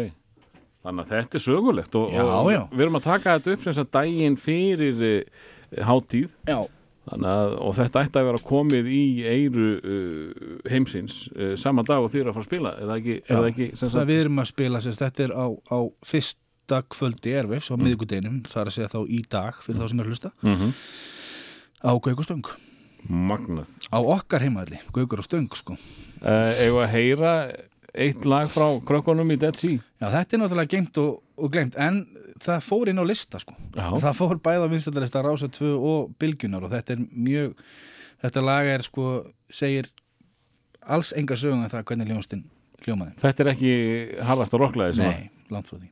Þannig að þetta er sögulegt og, Já, og já. við erum að taka þetta upp sem sagt daginn fyrir uh, hátíð. Já, Þannig að, og þetta ætti að vera komið í eiru uh, heimsins uh, sama dag og eru að fara að spila eða ekki, eða ekki það við erum að spila sérst, þetta er á, á fyrsta kvöldi erfis á mm. miðgudeginum, það er að segja þá í dag fyrir þá sem er að hlusta. Mm á Gaukur og Stöng, magnað. Á okkar heimaðalli Gaukur og Stöng sko. Eða að heyra eitt lag frá krökkunum í Dead Sea. Já, þetta er náttúrulega gengt og, og glemt en það fór inn á lista sko. Já. það fór bæða vinstallarista Rása 2 og Bylgjunar og þetta er mjög þetta lag er sko segir alls enga sögum en það hvernig hljónstinn hljómaði. Þetta er ekki harðast að rocklæði sem Nei, langt frá því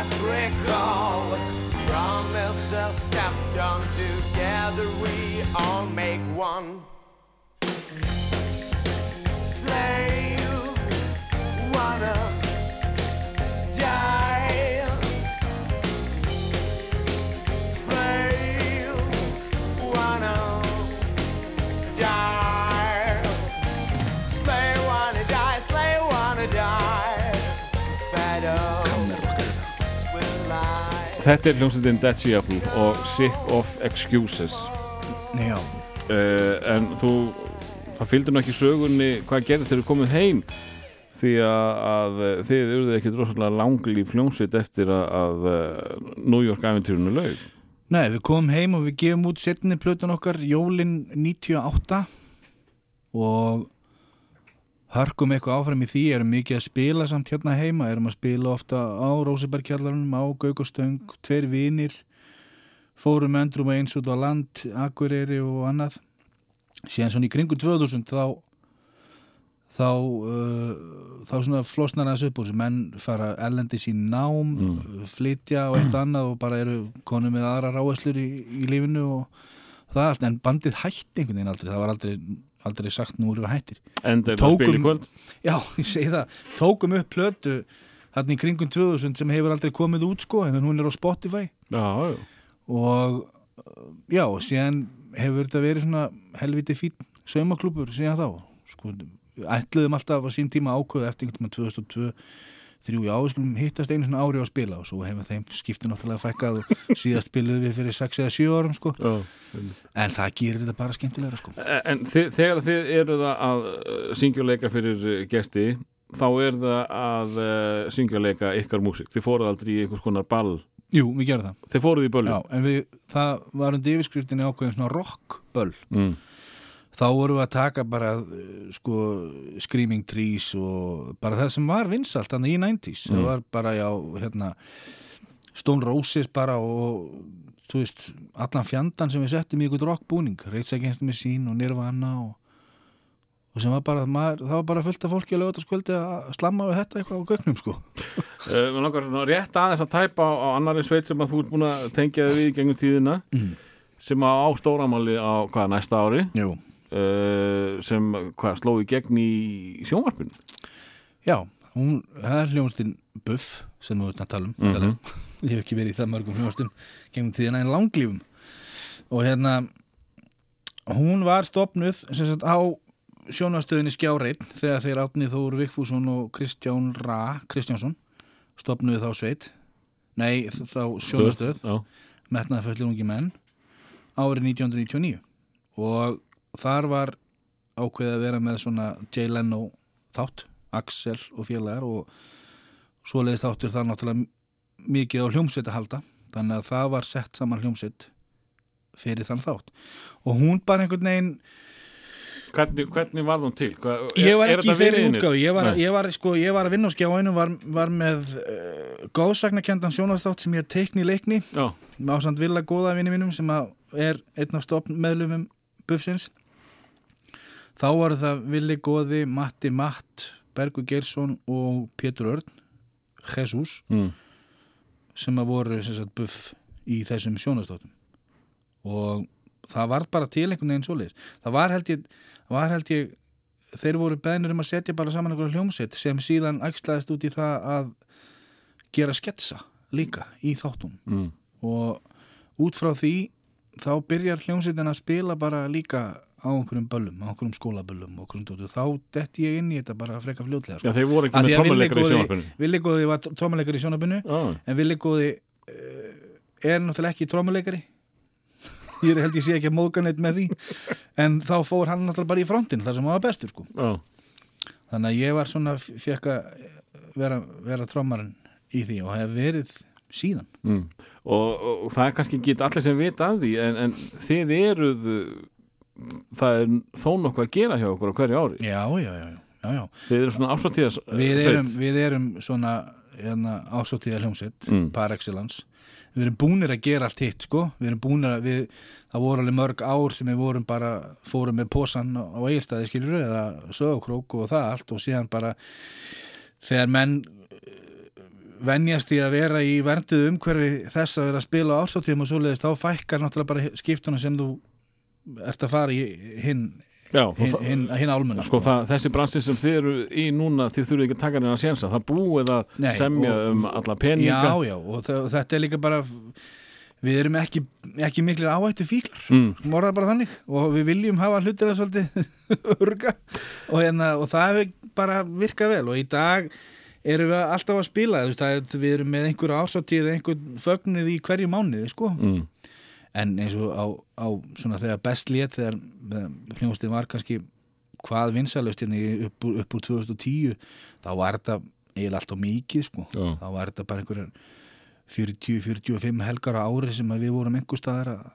cannot recall promises stepped on together. We all make one Þetta er hljómsveitin Dead Sea Apple og Sick of Excuses. Já, uh, en þú það fylgdi nú ekki sögunni hvað gerðist þegar þú komið heim því að, að þið eruðu ekki drossalega langli hljómsveit eftir að, að eh, New York æfintýrunu laug. Nei, við komum heim og við gefum út setni plötun okkar Jólin 98 og hörkum eitthvað áfram í því, erum mikið að spila samt hérna heima, erum að spila ofta á Rósebergkjallarunum, á Gaugostöng tveir vinir. Fórum endrum eins út á land Akureyri og annað. Síðan svona í kringu 2000 þá þá uh, þá svona flosnar það upp úr sem menn fara erlendis í nám Mm. flytja og eitt annað og bara eru konum með aðra ráæslur í, í lífinu og það allt, en bandið hætti einhvern veginn aldrei, það var aldrei, aldrei sagt nú erum við hættir. Tókum- Já, það, tókum upp plötu hann í kringum 2000 sem hefur aldrei komið út sko, en hún er á Spotify. Já, og uh, já, síðan hefur þetta verið svona helviti fín saumaklúpur síðan þá. Sko, ætluðum alltaf á sín tíma ákveðu eftir einhvern tíma 2002 þrjú, já, við skulum hittast einu svona ári á að spila og svo hefur þeim skiptið náttúrulega fækkað og síðast spiluðum við fyrir 6 eða 7 árum sko, Já. en það gerir þetta bara skemmtilegra sko. En þið, þegar þið eruð að uh, syngja og leika fyrir uh, gesti þá er það að uh, syngja og leika ykkar músík þið fóruð aldrei í einhvers konar ball Jú, við gerum það, þið fóruð í böllu já, en við, það var undir yfirskriftinni ákveðin svona rockböll mm. Þá vorum við að taka bara uh, sko Screaming Trees og bara það sem var vinsalt þannig í 90s, það Mm. var bara já, hérna Stone Roses bara og þú veist, allan fjandan sem við settum í ykkur rockbúning, Rage Against the Machine og Nirvana og, og sem var bara, maður, það var bara fullt af fólki að lögða skvöldi að slamma við þetta eitthvað á gögnum sko. uh, Mér langar svona rétt aðeins að tæpa á, annari sveit sem að þú ert búin að tengja við í gengum tíðina Mm. sem á, stóramáli á hvað næsta ári Jú. Uh, sem hvað sló í gegn í sjónvarpinu? Já, hún, það er hljónstinn Buff sem við erum að tala um. Mm <laughs> ég hef ekki verið í það mörgum hljónstum gengum tíðina en langlífum. Og hérna hún var stopnuð sem sagt á sjónastöðinni Skjáreit þegar þeir Átni Þór Vigfússon og Kristján Ra Kristjánsson stopnuðu þá sveit. Nei þá sjónastöð Já, metnaði föllir ungi menn árið 1999 og þar var ákveðið að vera með svona Jay Leno þátt, Axel og félagar og svoleiðist þáttur þar náttúrulega mikið á hljómsveit að halda þannig að það var sett saman hljómsveit fyrir þann þátt. Og hún bara einhvern veginn hvernig, hvernig var hún til? Hvað, ég var er ekki í þeirri útgáfi ég var, ég, var, sko, ég var að vinna á skjáinu var, var með uh, góðsagnakendan sjónastátt sem ég teikni í leikni ásand Villa góða vinni mínum sem er einn af stopnmeðlumum Buffsins þá voru það Villi Góði, Matti Matt Bergur Geirsson og Pétur Örn Jesus mm. sem að voru sagt, Buff í þessum sjónastáttum og það var bara til einhvern veginn svoleiðis það var held ég, var held ég þeir voru beðnir um að setja bara saman einhverja hljómsett sem síðan ægslaðist út í það að gera sketsa líka í þáttum Mm. og út frá því þá byrjar hljómsveitin að spila bara líka á einhverjum böllum, á einhverjum skólaböllum og einhverjum þá detti ég inn í þetta bara freka fljótlega Já, sko. þeir voru ekki með að trommuleikar í Góði- sjónvarpinu. Villi Góði var trómuleikari í sjónabunnu Já, en Villi Góði uh, er náttúrulega ekki trómuleikari. <laughs> Ég held ég sé ekki að móðga neitt með því. En þá fór hann náttúrulega bara í frontin þar sem hann var bestur sko. Já, þannig að ég var svona fekk að vera, vera trómarinn í því og hef verið síðan. Mm. og, og, og það er kannski ekki allir sem vita af því en, en þið eruð það er þó nokkuð að gera hjá okkur á hverju ári já, já, já, já, já. þið eru svona ásvartíðas Við, erum, við erum svona hérna, ásóttíða hljómsett Mm. par excellence við erum búnir að gera allt hitt sko við erum búnir að við, það voru alveg mörg ár sem við vorum bara, fórum með posan á eigilstaði skilur eða sögokrók og það allt og síðan bara þegar menn eh, venjast í að vera í vernduðu umhverfi þess að vera að spila á ásóttíðum og svoleiðist þá fækkar náttúrulega bara skiptuna sem þú ert að fara í hinn hinn, hinn álmuna Sko það, þessi bransi sem þið eru í núna þið þurfið ekki að taka neina sénsa það búið að Nei, semja og- um alla peninga. Já, já, og þetta er líka bara við erum ekki, ekki miklir áhættu fíklar, mm, morða bara þannig. Og við viljum hafa hlutina svolítið <laughs> örga og, hérna, og það hefur bara virkað vel. Og í dag erum við alltaf að spila veist, við erum með einhver ásáttíð einhver fögnuð í hverju mánuði sko. mm, en eins og á, á svona þegar best lét þegar hljómsdið var kannski hvað vinsalust hérna upp, úr- upp úr 2010 þá var þetta eiginlega alltaf mikið sko. Þá var þetta bara einhverjar 40-45 helgar á ári sem við vorum einhver staðar að,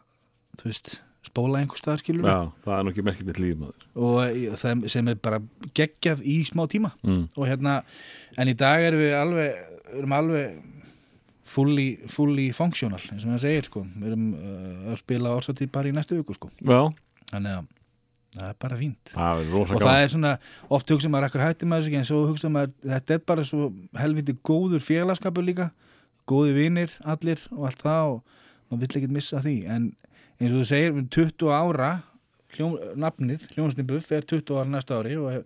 þú veist, spóla einhver staðar skilur Já, það er nú ekki merkilegt líf maður. Og eh, það sem er bara geggjað í smá tíma. Mm. og hérna, en í dag erum við alveg, erum alveg fully, fully functional eins og það segir sko, við erum uh, að spila orsatíð bara í næstu viku sko. Já, þannig að það er bara fínt. Það er og það er svona, oft hugsa maður ekkur hætti maður sig en svo hugsa maður, þetta er bara svo helviti góður félagskapur líka. Góði vinir allir og allt það og maður vill ekkert missa því. En eins og þú segir, um 20 ára hljón, nafnið, hljónastimbuff er 20 ára næsta ári og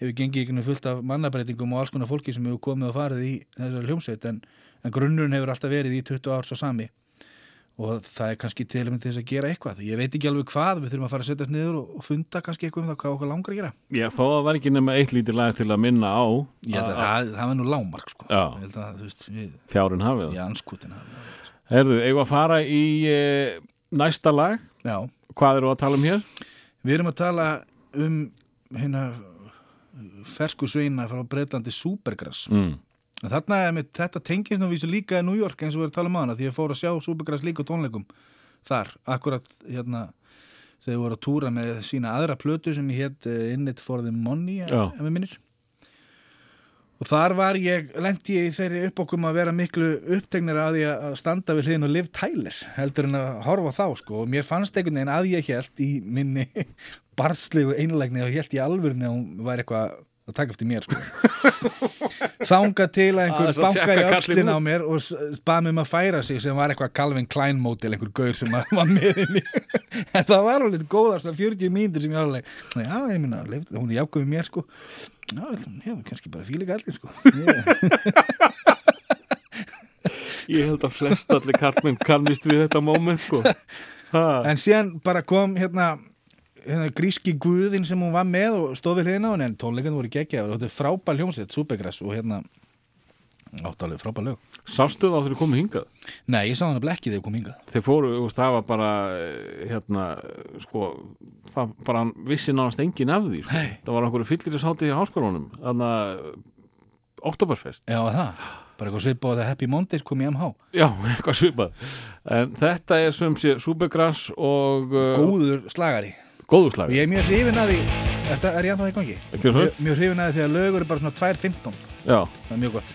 hefur gengið ykkur fullt af mannabreitingum og alls konar fólki sem hefur komið og farið í þessari hljómsveit en, en grunnurinn hefur alltaf verið í 20 ár svo sami og það er kannski til þess að gera eitthvað ég veit ekki alveg hvað, við þurfum að fara að setjast niður og, funda kannski eitthvað um það hvað okkur langar að gera Já, þó það var ekki nema eitt lítið lag til að minna á ég held að það, það var nú lámark sko. Já. fjárin hafið í það anskutina Herðu, eigum að fara í e, næsta lag já, Hvað eru að tala um hér? við erum að tala um hérna fersku sveina frá Breitlandi Supergrass Mm. Þarna er mitt, þetta tengist nú vísu líka í New York eins og við erum að tala um hana því ég fór að sjá Supergrass líka tónleikum þar, akkurat hérna þegar við voru að túra með sína aðra plötu sem ég hétt uh, In It For The Money ef Já. ef við minnir og þar var ég, lendi ég í þeirri uppokkum að vera miklu upptegnir að því að standa við hliðin og Liv Tyler heldur en að horfa þá sko og mér fannst einhvern veginn að ég held í minni barslegu einlægni og held í alvörni að hún væri eitthvað að taka eftir mér sko. <laughs> Þanga til að einhver að banka í öxlina á mér og s- bað mér um að færa sig sem var eitthvað Calvin Klein mótil, einhver gaur sem <laughs> var með henni <laughs> en það var alveg góðar svona 40 mínútur sem ég var alveg já, ég minna, hún er jákvæmið mér sko. Já, hefur kannski bara fílika allir sko. Ég, Ég held að flest allir karlmenn kannist við þetta moment sko. ha. en síðan bara kom hérna gríski guðin sem hún var með og stóð við hliðina á henni en tónleikan voru geggja og þetta er frábær hljómsveit, Supergrass og hérna áttalegu frábær lög. Sástu þá þegar komið hingað? Nei, ég sá hann að blekki þegar ég kom hingað. Þeir fóru, þú það var bara eh, hérna, sko það bara vissi nánast engin af því sko. Það var einhverju fyllir í sátti í háskólanum þannig að Oktoberfest Já, það, bara eitthvað svipað á það Happy Mondays kom í MH Já, <laughs> eitthvað svipað. En þetta er sem sé Supergrass og uh, Góður slagari góðurslag og ég er mjög hrifin að því Er, það, er ég ennþá í gangi? Svo? Mjög, hrifin að því þegar lögur er bara svona 2.15 Já, Það er mjög gott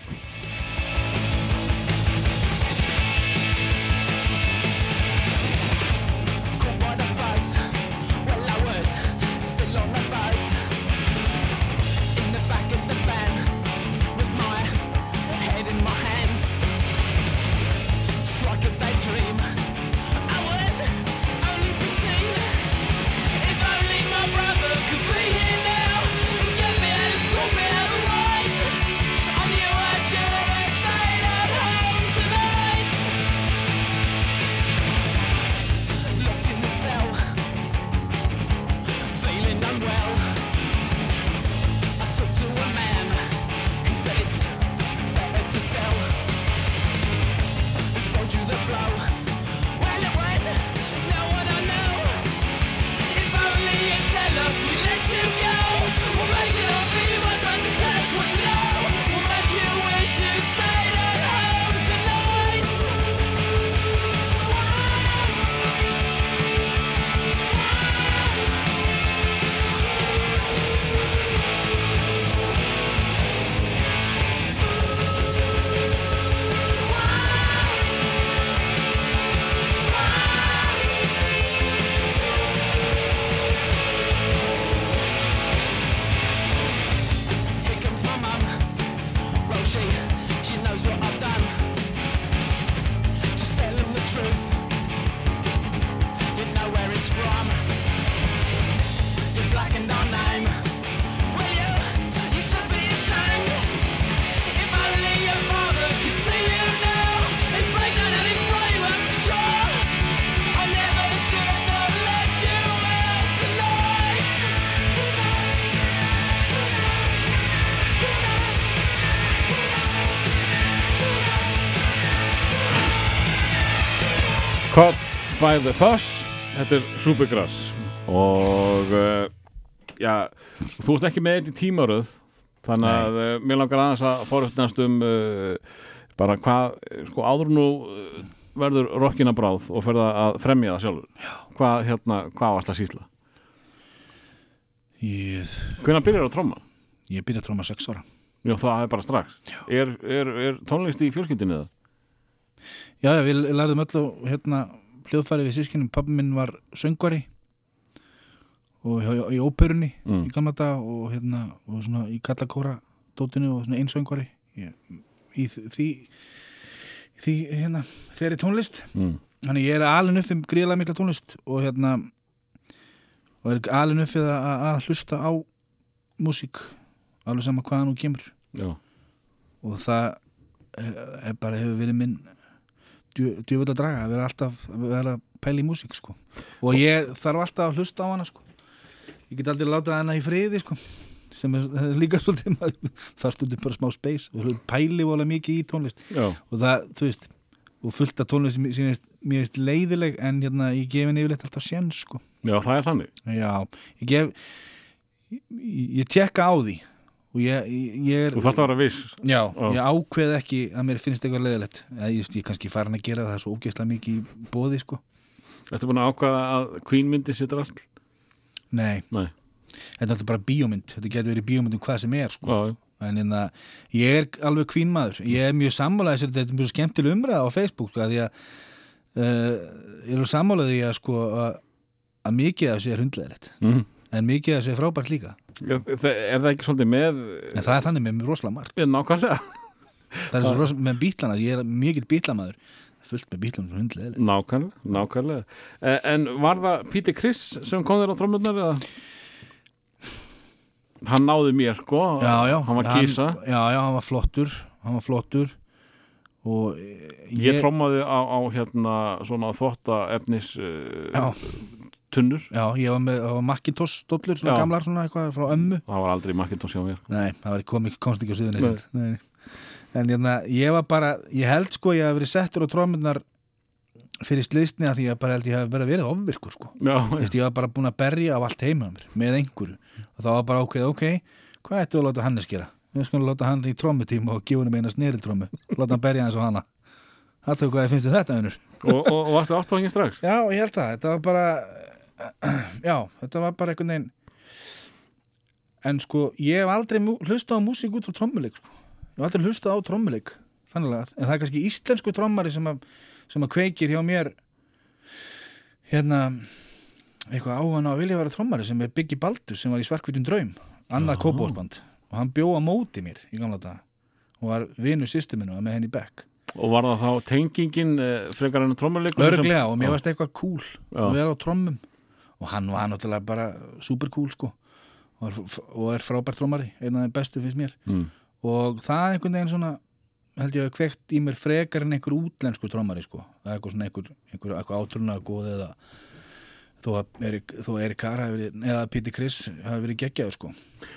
by the Fuss Þetta er Supergrass og uh, já, þú ert ekki með þetta í tímaröð þannig að uh, mér langar aðeins að forutnast um uh, bara hvað, sko áður nú verður rokkina bráð og ferða að fremja það sjálfur. Já. hvað, hérna, hvað varst að sýsla? Ég, hvernig byrjar að tromma? ég byrja að tróma sex ára. Já, það er bara strax. Er, er, er tónlist í fjölskyldinu eða? Já, við lærðum öll á hérna, hljóðfæri við sískinum, pabbi minn var söngvari og í óperunni Mm. í gamla dag og hérna og svona í kallakóra dótinu og svona einsöngvari í, í því því hérna þeirri tónlist. Mm. þannig ég er alin upp um gríðlega mikla tónlist og hérna og er upp við að, að hlusta á músík alveg sama hvaðan hún kemur. Já, og það er, er bara hefur verið minn djöfull að draga að vera alltaf að vera að pæla í músík sko. og ég þarf alltaf að hlusta á hana sko. ég get aldrei látað hana í friði sko. sem er, er líka svolítið <laughs> það stundir bara smá space og pæli vola mikið í tónlist já, og það, þú veist og fullt af tónlist sem mér finnst leiðileg en hérna, ég gef henni yfirleitt alltaf sjens sko. já, það er þannig já, ég gef ég, ég tekka á því og ég, ég, er Þú þarfst að vera viss Já, Já. ég ákveð ekki að mér finnst eitthvað leðilegt eða ég, ég er kannski farin að gera það svo ógeðslega mikið í bóði sko. Ertu búin að ákvaða að Queen myndi sitt rast? Nei, Nei, þetta er alltaf bara bíómynd þetta getur verið bíómynd um hvað sem er sko. já, já en en að ég er alveg kvínmaður ég er mjög sammálaðis þetta er mjög skemmtileg umræða á Facebook sko, að því að uh, ég er sammálaði að sko að, að mikið af þessu er hundleðilegt mm. en mikið af þessu er frábært líka Er það ekki svolítið með en það er þannig með rosalega margt. Nákvæmlega. Það er svo rosalega með bílana, ég er mikill bílamaður fullt með bílanum sem hundleðilegt Nákvæmlega, nákvæmlega. Eh, En var það Peter Criss sem kom þér á trómmunar eða? Hann náði mér sko. Já, já, Hann var kísa já, já, hann var flottur hann var flottur. Og eh, Ég, trómmaði á, á hérna svona þvotta efnis uh, já, tunnur. Já, ég var með Macintosh dollur, svona Já. gamlar svona eitthvað frá ömmu. Það var aldrei Macintosh hjá mér. Nei, það var komið komst ekki á suðun nei. en hérna, ég var bara ég held sko, ég hef verið settur á trómmunar fyrir sliðsni að því að bara held ég hef bara verið ofvirkur sko. Já, Veist, ég var bara búin að berja á allt heima á mér með einhverju. Og það var bara ákveð, ok hvað ættu að láta Hannes gera? Við skulum láta hann í trommutíma og gefa hann eina sneri trommu láta hann berja eins og hana. Það tók hvað þið finnst þið þetta unnur og, og, og varstu ástofangin strax? Já, ég held það, þetta var bara <clears throat> já, þetta var bara einhvern veginn en sko ég hef aldrei hlustað á músík út frá trommuleik sko. ég hef aldrei hlustað á trommuleik þannig að, en það er kannski íslensku trommari sem að, sem að kveikir hjá mér hérna eitthvað áhugan á að vilja vera trommari sem er Biggie Baldur sem var í Svarkvítun draum annað kópásband og hann bjóða móti mér í gamla dag og var vinur systeminu með henni í bekk. Og var það þá tengingin eh, frekar enn trommuleikur? Örglega og mér varst eitthvað cool að vera á trommum og hann var náttúrulega bara super cool sko og er, og er frábært trommari einn af þeim bestu finnst mér mm. og það er einhvern veginn svona held ég að kveikt í mér frekar en einhver útlensku trommari sko það er eitthvað svona einhver, einhver, einhver átrúna góð eða þó Carr hafi verið, eða Peter Criss hafi verið geggjaður sko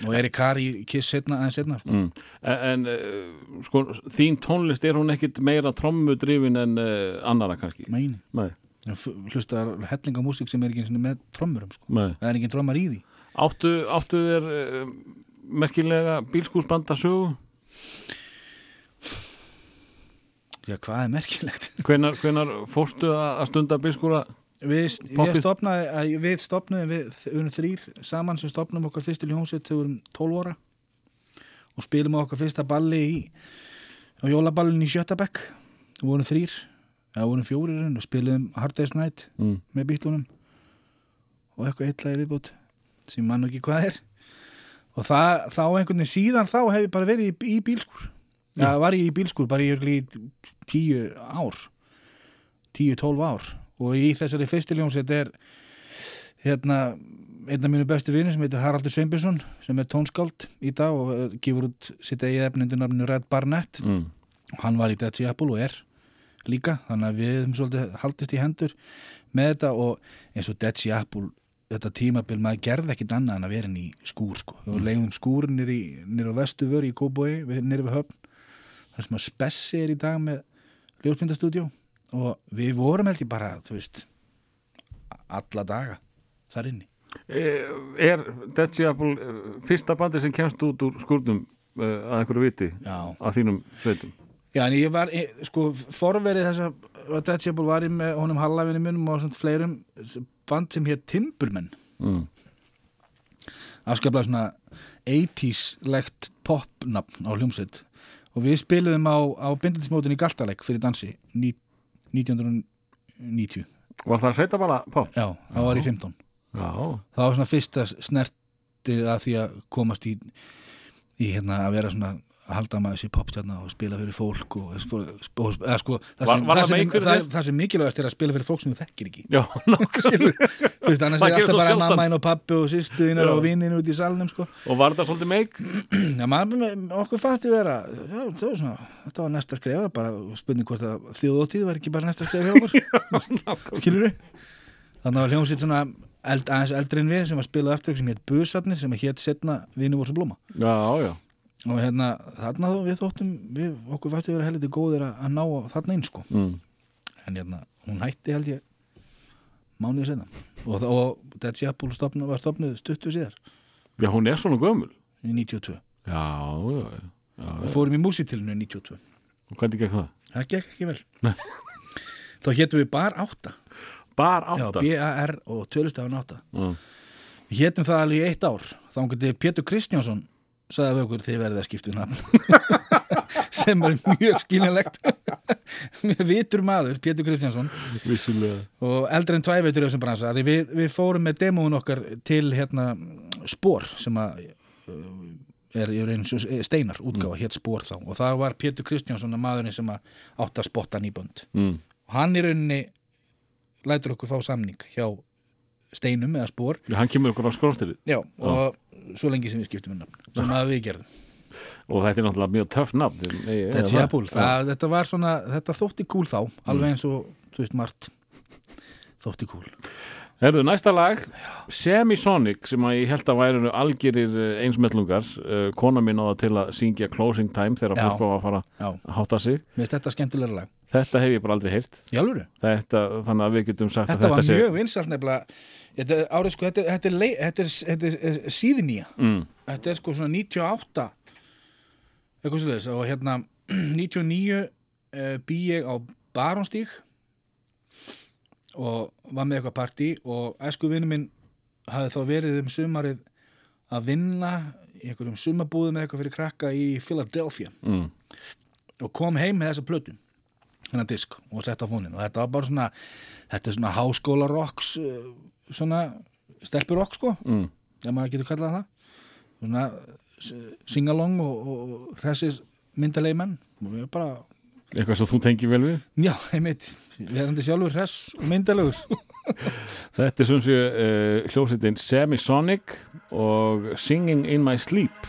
og Erik Carr í Kiss setna, aðeins setna sko. Mm. En, en eh, sko, þín tónlist er hún ekkit meira trommudrifin en uh, annara kannski? meini, Nei, hlustaðar hellinga músík sem er ekki með trommurum sko. það er ekki trommar í því. Áttu, áttu þér uh, merkilega bílskúsbanda sögu? já, hvað er merkilegt? <laughs> Hvenar, hvenar fórstu að stunda bílskúra? Við, stopnaði, að- við stopnaði við, við erum þrýr saman sem stopnum okkar fyrst til hljómsveit þegar við erum 12 ára. Og spilum okkar fyrsta balli í, á jólaballin í Sjötabekk við vorum þrýr, eða vorum fjórir og spilum Hard Day's Night Mm. með bílunum og eitthvað eitthvað viðbútt sem mann ekki hvað er. Og það, þá einhvern veginn síðan þá hef ég bara verið í, í bílskur Já, var ég í bílskur bara í tíu ár tíu, tólf ár. Og í þessari fyrstuljónsett er hérna einn af mínu bestu vinur sem heitir Haraldur Sveinbjörnsson sem er tónskáld í dag og gefur út sitt eigið efnindu nafninu Red Barnett. Mm. og hann var í Dead Sea Apple og er líka þannig að við höfum svolítið haldist í hendur með þetta og eins og Sea Apple þetta tímabil maður gerði ekkit annað en að vera inn í skúr sko. og leiðum skúr nýri á vestu vöru í Kóboi nýri við höfn þar sem að Spessi er í dag með ljósmyndastúdjó og við vorum held ég bara þú veist alla daga þar inni. Eh, Er Sea Apple eh, fyrsta bandi sem kemst út úr skúrnum uh, að einhverju viti? Já, að þínum sveitum? Já, en ég var, ég, sko, forverið þess að Shepherd var ég með honum Hallafinu munum og svona fleirum band sem hér Timberman mm. afskaplega svona 80s-legt popnafn á hljómsveit. Og við spiluðum á, á bindindismótin í Galtaleg fyrir dansi ní, 1990 Var það sveita bara pop? Já, það var í 15 Já, það var svona fyrsta snertið að því að komast í, í hérna að vera svona að halda maður sér popstjarna og spila fyrir fólk og, sko, sko, eða, sko, það, Var- sem, var það, það sem, það, þér? það sem mikilvægast er að spila fyrir fólk sem þú þekkir ekki já, <laughs> skilur, þú veist, annars Það er alltaf bara sjaldan. mamma einn og pappi og sýstuðinir Já. og vinnir út í salnum sko. Og var þetta svolítið meik? Já, maður, okkur fannst við vera já, það var svona, þetta var næsta skref bara spurning hvort að þjóðóttíð var ekki bara næsta skref hjá okkur <laughs> skilur við þannig var hljómsitt svona eld, aðeins eldri en við sem var spilað eftir sem hétt Busarnir sem hétt setna Vinnu voru svo blóma Já, já og hérna þarna þó við þóttum við, okkur við vera heldur góðir að, að ná þarna inn sko. Mm. en hérna hún hætti held ég mánuðið senna og, og Dead Shepherd stopnu, var stopnuð stuttu síðar. Já, hún er svona gömul. Í 92 Já, já, já, já. við fórum í músitilinu í 92 Og Hvernig gekk það? það gekk ekki vel. Þá héttum við bar átta. Bar Já, átta? B-A-R og tölustafan átta. Mm. Við hétum það alveg í eitt ár. Þá hann Pétur Kristjánsson sagði okkur þið verðið að skipta um nafn. <laughs> Sem er mjög skiljanlegt. <laughs> Mjög vitur maður Pétur Kristjánsson. Vissulega. Og eldri en tvæveitur í þessum bransa. Við, við fórum með demóun okkar til hérna spór sem að uh, er í raun svo- steinar útgáfa, hétt spór þá. Og það var Pétur Kristjánsson að maðurinn sem að átt að spotta nýbönd. Mm. og hann í rauninni lætur okkur fá samning hjá steinum eða spór Hann kemur okkur á skróstyrið Já, og svo lengi sem við skiptum um nafn sem að við gerðum. Og þetta er náttúrulega mjög töff nafn Þetta, Apple, það, þetta var svona, þetta þótti kúl þá alveg eins og, þú veist, margt þótti kúl. Herðu, næsta lag, Semisonic sem að ég held að væru algjörir eh, einsmellungar, uh, kona mín á það til að syngja Closing Time þegar fólk var að fara að hátta sig. Mér finnst þetta skemmtilega lag. Þetta hef ég bara aldrei heyrt. Þetta, þannig að við getum sagt Þetta að var þetta mjög vinsalt nefnilega Þetta árið sko, þetta, þetta, er, þetta, er, þetta er, er síðnýja. Mm, Þetta er sko svona 98 eitthvað svo þess og hérna <clears throat> 99 uh, bý ég á Baronstík og var með eitthvað partí. Og æsku vinnu minn hafði þá verið um sumarið að vinna í einhverjum sumabúðum eða eitthvað fyrir krakka í Philadelphia. Mm, og kom heim með þessa plötu þennan disk og sett á fónin og þetta var bara svona þetta er svona háskóla rocks uh, svona stelpur rock sko. Mm. ef maður getur kallað það. Svona singalong og, og hressis myndalegi menn. Bara, eitthvað sem þú tengir vel við? Já, einmitt. Verandi sjálfur hress og myndalegur <laughs> þetta er sem sé uh, hljómsveitin Semisonic og Singing in My Sleep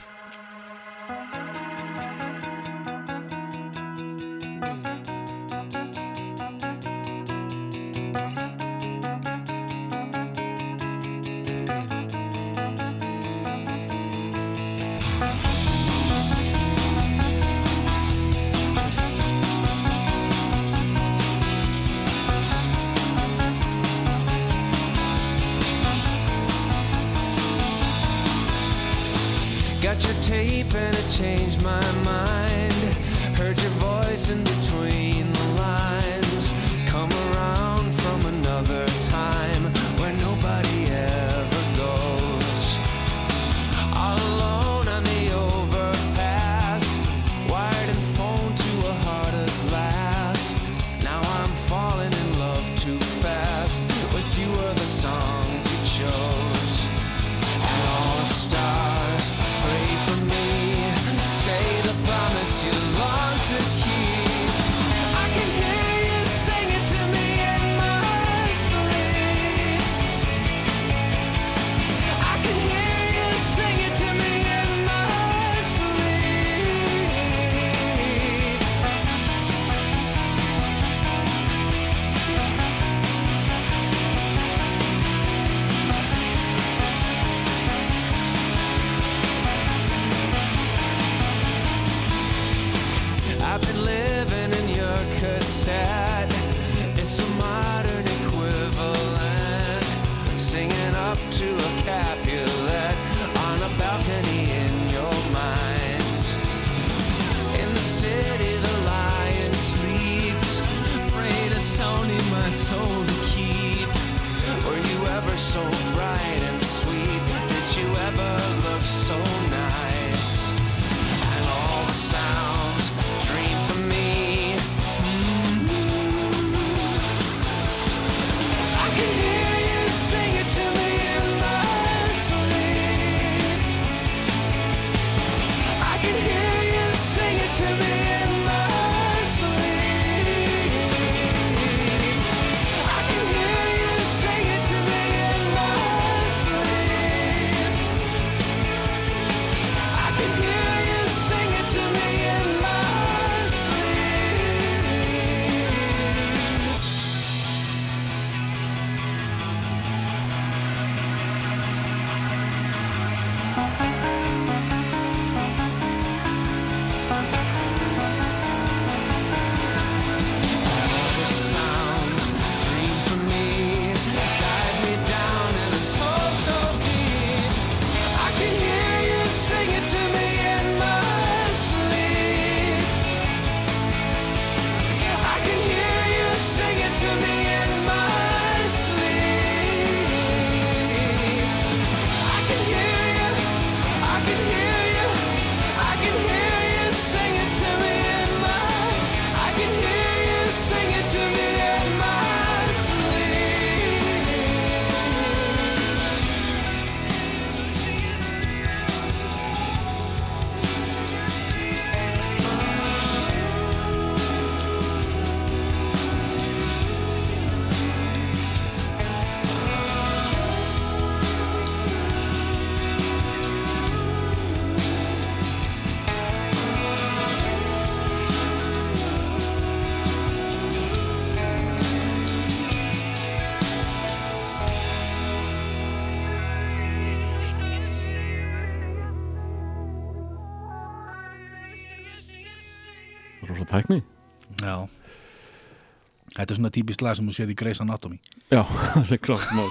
Þetta er svona típist lag sem þú séð í Grey's Anatomy. Já, <laughs> það er klart mál.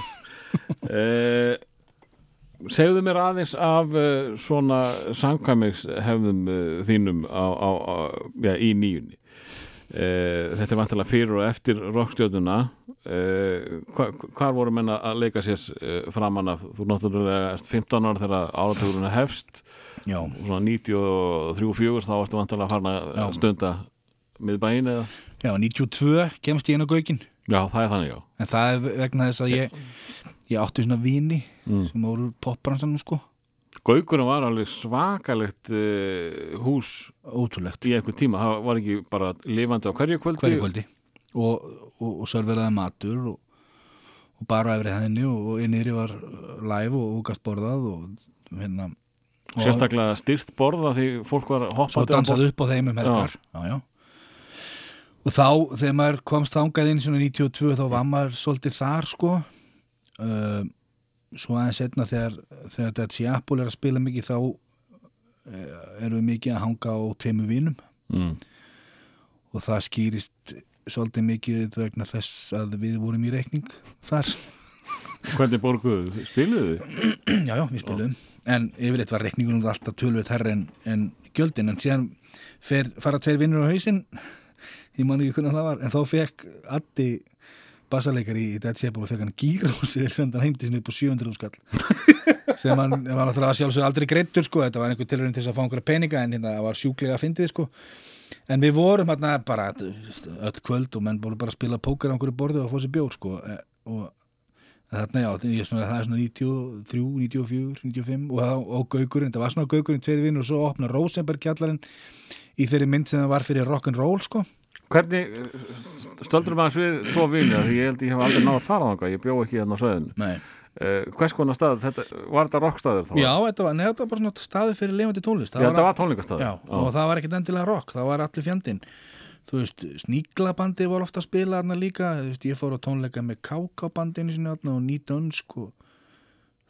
Uh, <laughs> Segðu mér aðeins af uh, svona samkvæmings hefðum uh, þínum á, á, á, já, í nýjunni. Þetta er vantilega fyrir og eftir rockstjóðuna hva, Hvar voru menna að leika sér framan af? Þú náttúrulega erst 15 ára þegar áratugurinn hefst. Já, svona 93-4 þá ertu vantilega að fara að stunda miðbæin eða já 92 kemst ég inn á gaukin Já, það er þannig, já. En það er vegna þess að ég Ég átti svona vini Mm. sem voru popbransanum sko. Gaukurinn var alveg svakalegt uh, hús Ótrúlegt. í einhvern tíma, það var ekki bara lifandi á hverju kvöldi. Hverju kvöldi. Og, og, og serveraði matur og, og bara efri henni og, innýri var live og, gast borðað og hérna sérstaklega styrt borða því fólk var svo hoppandi dansaði upp á þeim um helgar. Já. Já, og þá þegar maður komst þangað inn svona 92 þá var maður svolítið þar sko. Uh, svo aðeins setna þegar, þegar þetta Seapol er að spila mikið þá uh, erum við mikið að hanga á teimu vinum. Mm. og það skýrist svolítið mikið vegna þess að við vorum í reikning þar. Hvernig borguðu, spiluðu þið? <clears throat> já, já, við spilum en yfirleitt var reikningunum alltaf tölvöld herra en, en gjöldin. En síðan fer, fara tveir vinnur á hausinn ég man ekki hvernig það var en þá fekk Addi bassaleikari í Dead Shepherd og fekk hann gýr og sér senda hann heim til sinni upp á 700 skall. <laughs> Sem hann var náttúrulega sjálfsög aldrei greittur sko, þetta var einhver tilhörinn til þess að fá einhverja peninga en hérna var sjúklega að fyndið sko. En við vorum hérna bara öll kvöld og menn voru bara að spila póker á einhverju borði og fá sér bjór sko. Eh, og þarna já, ég svona, það er svona 93, 94, 95 og, og Gaukurinn, það var svona Gaukurinn tveiri vinnur og svo opna Rosenberg kjallarinn í þeirri mynd sem það var fyrir rock'n'roll sko. Hvernig, stöldur maður við tvo vini, því ég held ég hef aldrei náð að fara þangað, ég bjó ekki hérna á söðinu uh, hvers konar stað, þetta, var þetta rockstaður þá? Já, þetta var, nei, þetta var bara staði fyrir lifandi tónlist. Já, þetta var tónleikastaður. Já, og það var ekkert endilega rock, það var allir fjandinn. Þú veist, sníklabandi var ofta að spila þarna líka, þú veist, ég fór á tónleika með kákábandinu sinni þarna og nýtönsk og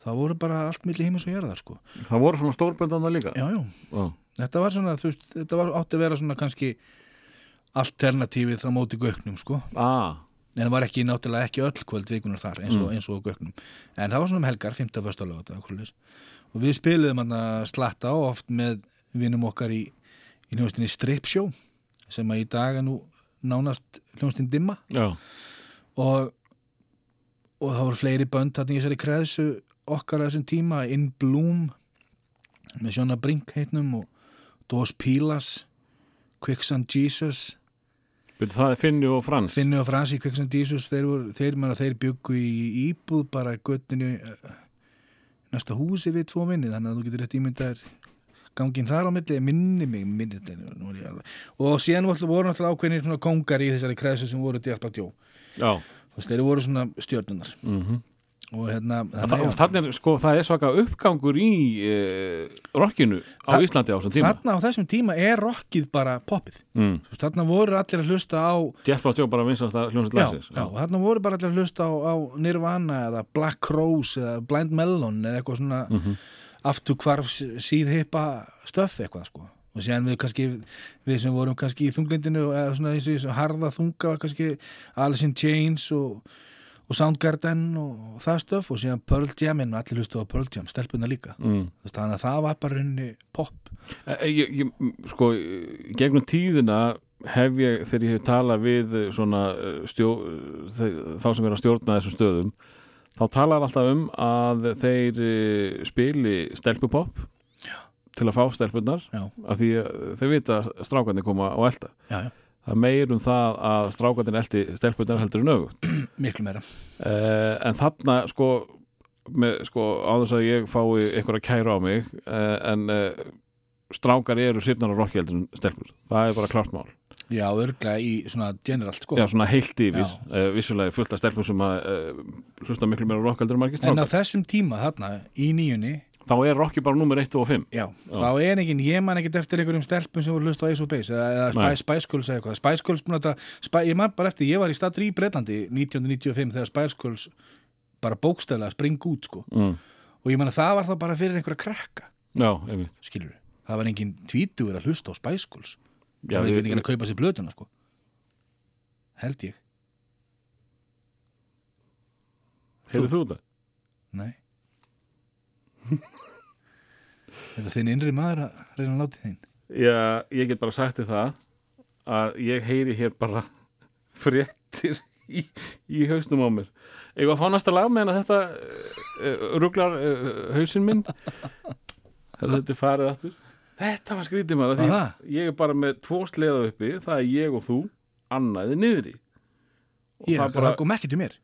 það voru bara allt milli heimis og hérðar, sko. Það voru svona stórböndana líka? Já, já, Já. Þetta var svona, þú veist, þetta var átti að vera svona kannski alternatífið á móti göknum, sko. Ah, en það var ekki náttúrulega ekki öll kvöld vikunar þar eins og, eins og á göknum en það var svona um helgar, 5. fyrsta lögat og við spiluðum hann slatta á oft með vinum okkar í, í hljónstinni Strip Show sem að í dag er nú nánast hljónstin Dimma. Já, og, og það voru fleiri bönd þarna í þessari kreðsu okkar á þessum tíma In Bloom með Sjóna Brink heitnum og Dos Pilas Quicksand Jesus. Byrju, það Finni og Frans. Finni og Fransi Quicksand Jesus þeir, voru, þeir, manna, þeir byggu í íbúð bara göttinu uh, næsta húsi við tvo minni þannig að þú getur rétt ímyndaðir gangin þar á milli, minni mig minni, alveg- og síðan voru, náttúrulega ákveðnir svona kongar í þessari kreðsu sem voru Djarpa Djó. Já, þeir voru svona stjörnunar mhm og hérna Þa, þannig, er sko, það er svaka uppgangur í uh, rockinu á Þa- Íslandi á þessum tíma þarna á þessum tíma er rockið bara poppið mm. Þarna voru allir að hlusta á Jeff Blá Jó bara vinsast að hljómsveit já, lagsins já, þarna voru bara allir að hlusta á, á Nirvana eða Black Rose eða Blind Melon eða eitthvað svona mm Mhm. afturkvarf síðhippa stöff eitthvað sko og síðan við kannski, við sem vorum kannski í þunglindinu eða svona þessi harða þunga kannski Alice in Chains og, og Soundgarden og, það stöff og síðan Pearl Jam en allir hlustu á Pearl Jam, stelpuna líka. Mm. Þannig að það var bara runni pop. E, ég, ég, sko, gegnum tíðina hef ég, þegar ég hef talað við eh, svona eh, stjó, þá sem er að stjórna þessum stöðum þá talar alltaf um að þeir eh, spili stelpupopp til að fá stelpunnar Já, af því að þau vita að strákarnir koma og elda já, já, það meir um það að strákarnir eldi stelpunnar heldur en augu <clears throat> miklu meira. Uh, en þarna sko, með, sko á þess að ég fái einhverja kæru á mig uh, en uh, strákar eru hrifnar á rocki heldur en stelpur. Það er bara klart mál. Já, örglega í svona generalt sko. Já, svona heilt yfir, uh, vissulega fullt af stelpur sem að uh, hlusta miklu meira rock heldur en margir En á strákar. þessum tíma þarna í nýjunni þá er rocki bara nummer 1 og 5 Já, þá er engin, ég man ekkert eftir einhverjum stelpum sem voru hlust á Ace of Base eða, eða. Spice, Girls eða eitthvað. Spice Girls, þetta, Spi, ég man bara eftir, ég var í statur í Breitlandi 1995 þegar Spice Girls bara bókstæðlega springa út sko. Mm. og ég man að það var þá bara fyrir einhverja krakka. Já, einmitt. Skilur það var engin tvítugur að hlusta á Spice Girls Já, það var ég- engin að kaupa sér blötuna sko. Held ég, Hefur þú þetta? nei Þetta er þinn innri maður að reyna að láti þín? Já, ég get bara sagt þér það að ég heyri hér bara <laughs> fréttir í, í hausnum á mér. Ég var að fá næsta lag meðan að þetta uh, ruglar uh, hausinn minn? <laughs> Hefur þetta er farið aftur? Þetta var skrítið maður af því ég er bara með tvo sleða uppi það er ég og þú, annaði niðri. Og Ég, það, það, bara, kom ekki til mér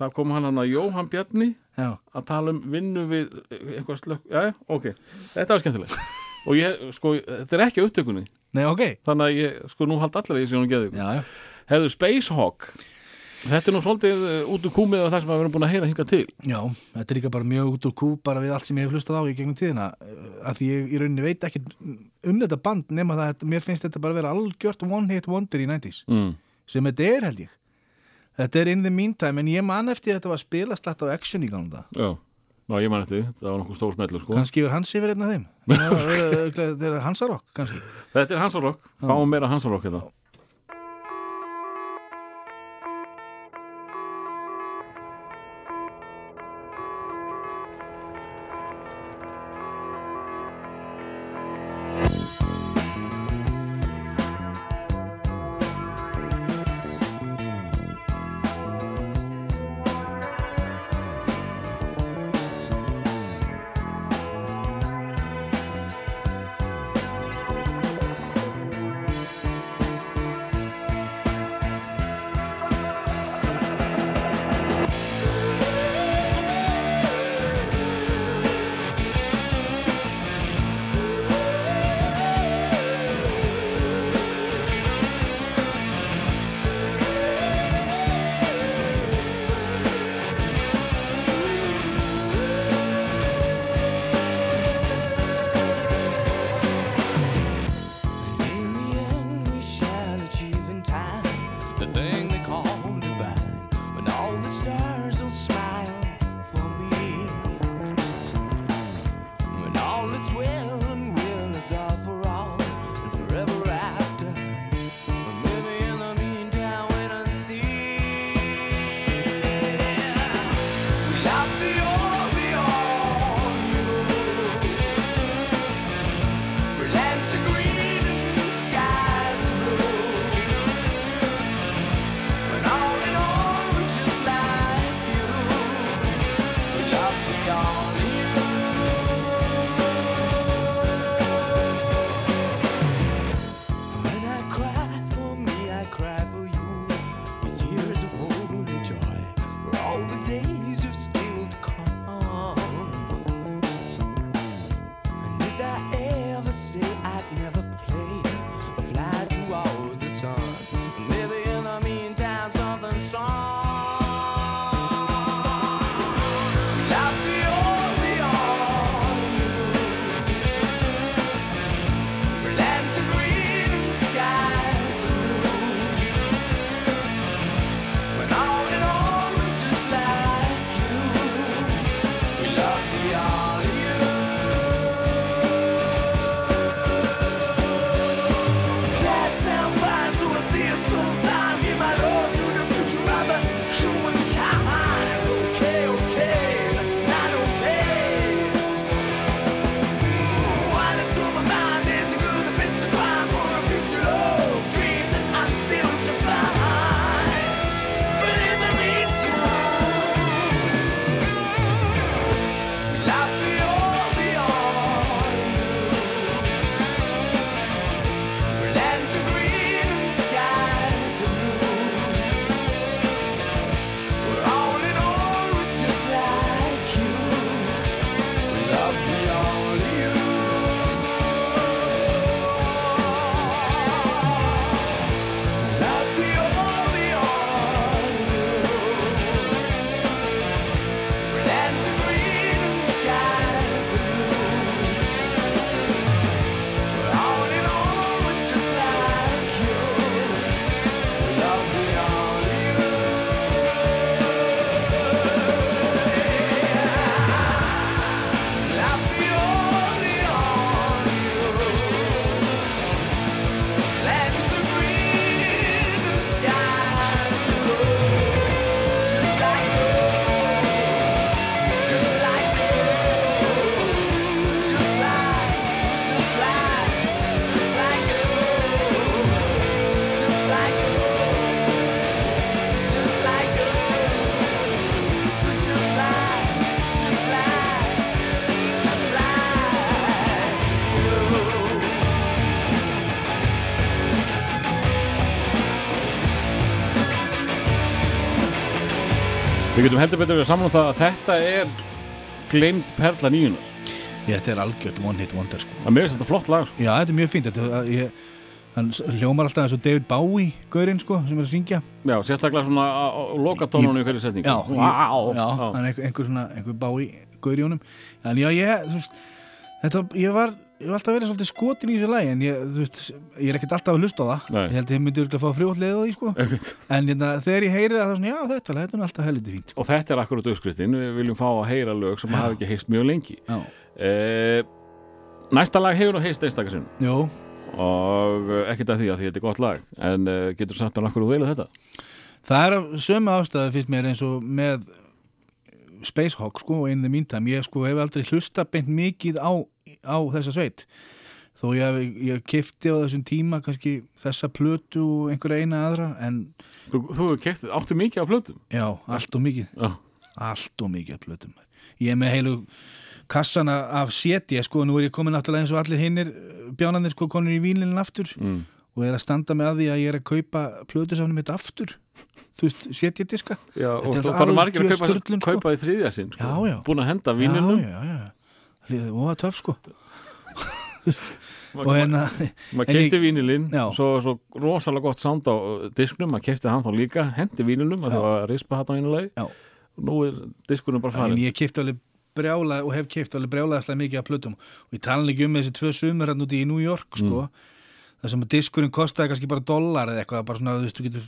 það kom hann hann að Jóhann Bjarni Já, að tala um vinnu við eitthvað slökk, já, ok. Þetta var skemmtilegt. <laughs> Og ég, sko, þetta er ekki upptökunni. Nei, ok. Þannig að ég, sko, nú hald allir að ég sé hún geði ykkur. Já, já, Herðu, Spacehawk þetta er nú svolítið uh, út úr kúmið af það sem við erum búin að heyra hinga til. Já, þetta er líka bara mjög út úr kú bara við allt sem ég hef hlustað á í gegnum tíðina. Eh, að því ég í rauninni veit ekki um þetta band nema það að mér finnst þetta bara vera algjört one hit wonder í 90s mm. sem þetta er held ég þetta er in the meantime en ég man eftir að þetta var spilast á action í ganga Já, Ná, ég man eftir það var nokkuð stór smellur sko. kannski yfir hans yfir einn af þeim þetta er hansarokk kannski Þetta er Hansarokk, fáum meira Hansarokk hérna. Getum heldur betur við saman um það að þetta er gleymd perla nýjunar. Ég, þetta er algjört one hit wonder sko. Það mér finnst þetta flott lag, sko. Já, þetta er mjög fínt þetta, ég, Hann hljómar alltaf eins og David Bowie gaurinn sko, sem er að syngja Já, sérstaklega svona á, á lokatónunum í hverju setningu. Já, ég, já, hann er einhver, einhver svona einhver Bowie gaur í honum En já, ég, þú veist þetta, ég var, ég var alltaf verið svolítið skotin í þessu lagi en ég, veist, ég er ekkert alltaf að hlusta á það. Nei. Ég held að ég myndi að fá frjóðlega á því sko. En hérna, þegar ég heyri það, þá er svona, já, þetta, þetta er alltaf helviti fínt sko. Og þetta er akkurat auðskristin, við viljum fá að heyra lög sem hafa ekki heist mjög lengi. Eh, næsta lag hefur nú heist einstakasinn og eh, ekkert að því að því þetta er gott lag. En uh, getur sagt hann akkur þú velið þetta? það er af sömu ástæðu fyrst mér eins og með Spacehawk sko og In the Meantime. Ég sko hef aldrei hlusta beint mikið á, á þessa sveit þó ég, ég kifti á þessum tíma kannski þessa plötu og einhverja eina aðra en Þú, þú keft, áttu mikið á plötum? já, allt og mikið Já. allt og mikið af plötum ég er með heilu kassana af seti sko, nú er ég komin náttúrulega eins og allir hinnir bjánanir sko konur í vínlinin aftur Mm. og er að standa með að því að ég er að kaupa plötusafnum mitt aftur þú veist, setja diska Já, og þú farum margir að kaupa, sko. kaupa í þriðja sinn sko. Búin að henda víninum já. Það óa töff sko. Og hérna maður kefti vínilinn svo, svo rosalega gott sound á uh, disknum maður kefti hann þá líka, hendi víninum að það var rispa hann á einu lagi. Já. og nú er diskunum bara en farin ég kipti alveg brjála og hef kipt alveg brjálaðislega mikið af plötum. Og ég tala ekki um þessi tvö sumur hann úti í New York sko. Það sem að diskurinn kostaði kannski bara dólar eða eitthvað, bara svona, þú veist, þú getur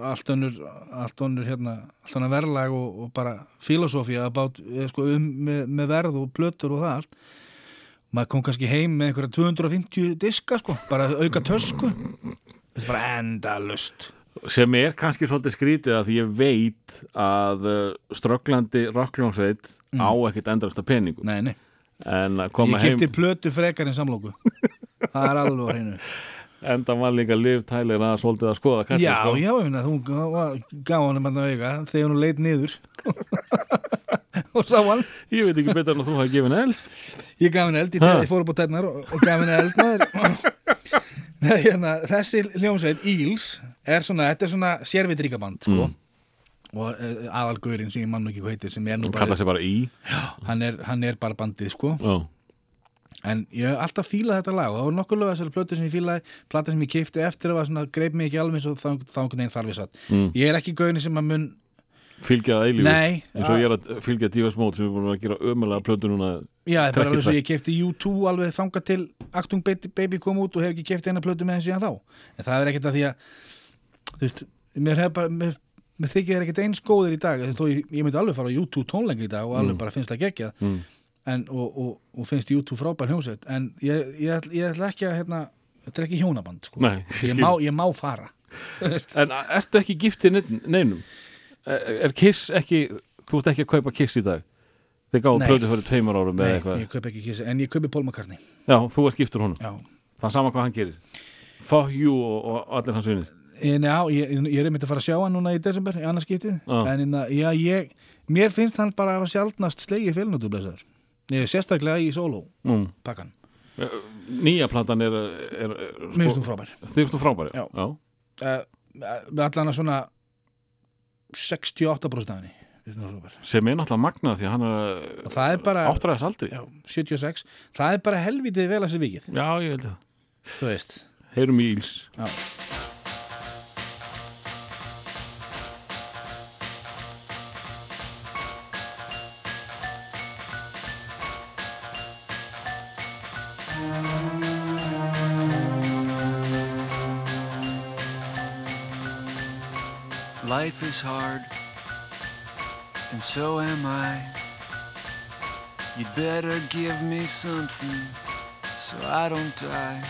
allt önnur, allt önnur hérna, allt önnur verðlag og, og bara filosófía about, eða, sko, um, með, með verð og plötur og það allt. Maður kom kannski heim með einhverja 250 diska sko, bara auka tösku. Þetta er bara enda lust sem er kannski svolítið skrítið að ég veit að uh, strögglandi rockljónsveit á ekkert endrast að peningum. Nei, nei, en að koma ég heim kipti plötu frekar en samlóku það er alveg á hreinu enda var líka Liv Tyler að svolítið að skoða kallið Já, sko. já, ég finna, þú gaf- hann um að auka þegar hún leit niður. <laughs> Og sá hann. Ég veit ekki betur en þú hafi gefin eld. Ég gaf hann eld, ég, ég fór upp á tætnar og, og gaf hann eld <laughs> Nei, hérna, þessi hljómsveit Eels er svona, þetta er svona sérvitríkaband sko. og uh, aðalgurinn sem ég mann ekki hvað heitir sem er nú bara, bara í hann er, hann er bara bandið sko. Já, En ég hef alltaf fílað þetta lag og það var nokkuð lög þessari plötu sem ég fílaði, plata sem ég kifti eftir að var svona, greip mig ekki alveg eins og þá einhvern veginn þarf ég satt. Mm. Ég er ekki gauðin sem að mun, fylgjað eilífi Nei, eins og ég er að fylgja Divas Mode sem er búin að gera ömulega plötu núna já, það er bara svo það. ég kifti U2 alveg þangað til Actung Baby, kom út og hef ekki kiftið eina plötu með henni síðan þá. En það er ekkert að því að, þú veist, mér hef bara, mér, mér þykir þér ekkert eins góðir í dag, þó ég, ég myndi alveg fara á U2 tónlengi í dag og alveg bara finnst það geggjað. mm. En, og, og, og finnst YouTube frábær hljómsveit en ég, ég, ég ætla ekki að hérna, þetta er ekki hjónaband sko. Nei, ég, má, ég má fara. <laughs> En ertu ekki giftið neinum? Er, Kiss ekki þú ert ekki að kaupa Kiss í dag? Þeir gáðu plötu fyrir tveimur árum Nei, ég kaup ekki kissi, en ég kaupi Paul McCartney. Já, þú ert giftur honum. Já. það er sama hvað hann gerir. Fuck you og, og allir hans vinir. En, já, ég, ég er einmitt að fara að sjá hann núna í desember í annarskiptið, Já. en inna, já, ég, mér finnst hann bara að hafa sjaldnast slegið félnótu er sérstaklega í solo mm. pakkan, nýja platan er, er, er finnst hún frábær. Þú frábæri Já. Já. uh, allan að svona 68% af henni frábær. Sem er náttúrulega magnað því að hann er er áttræðis aldri. Já, 76, það er bara helvitið vel að sér vikið, já, ég held það. Þú veist. Heyrum í Íls. Já. Life is hard, and so am I. You'd better give me something so I don't die.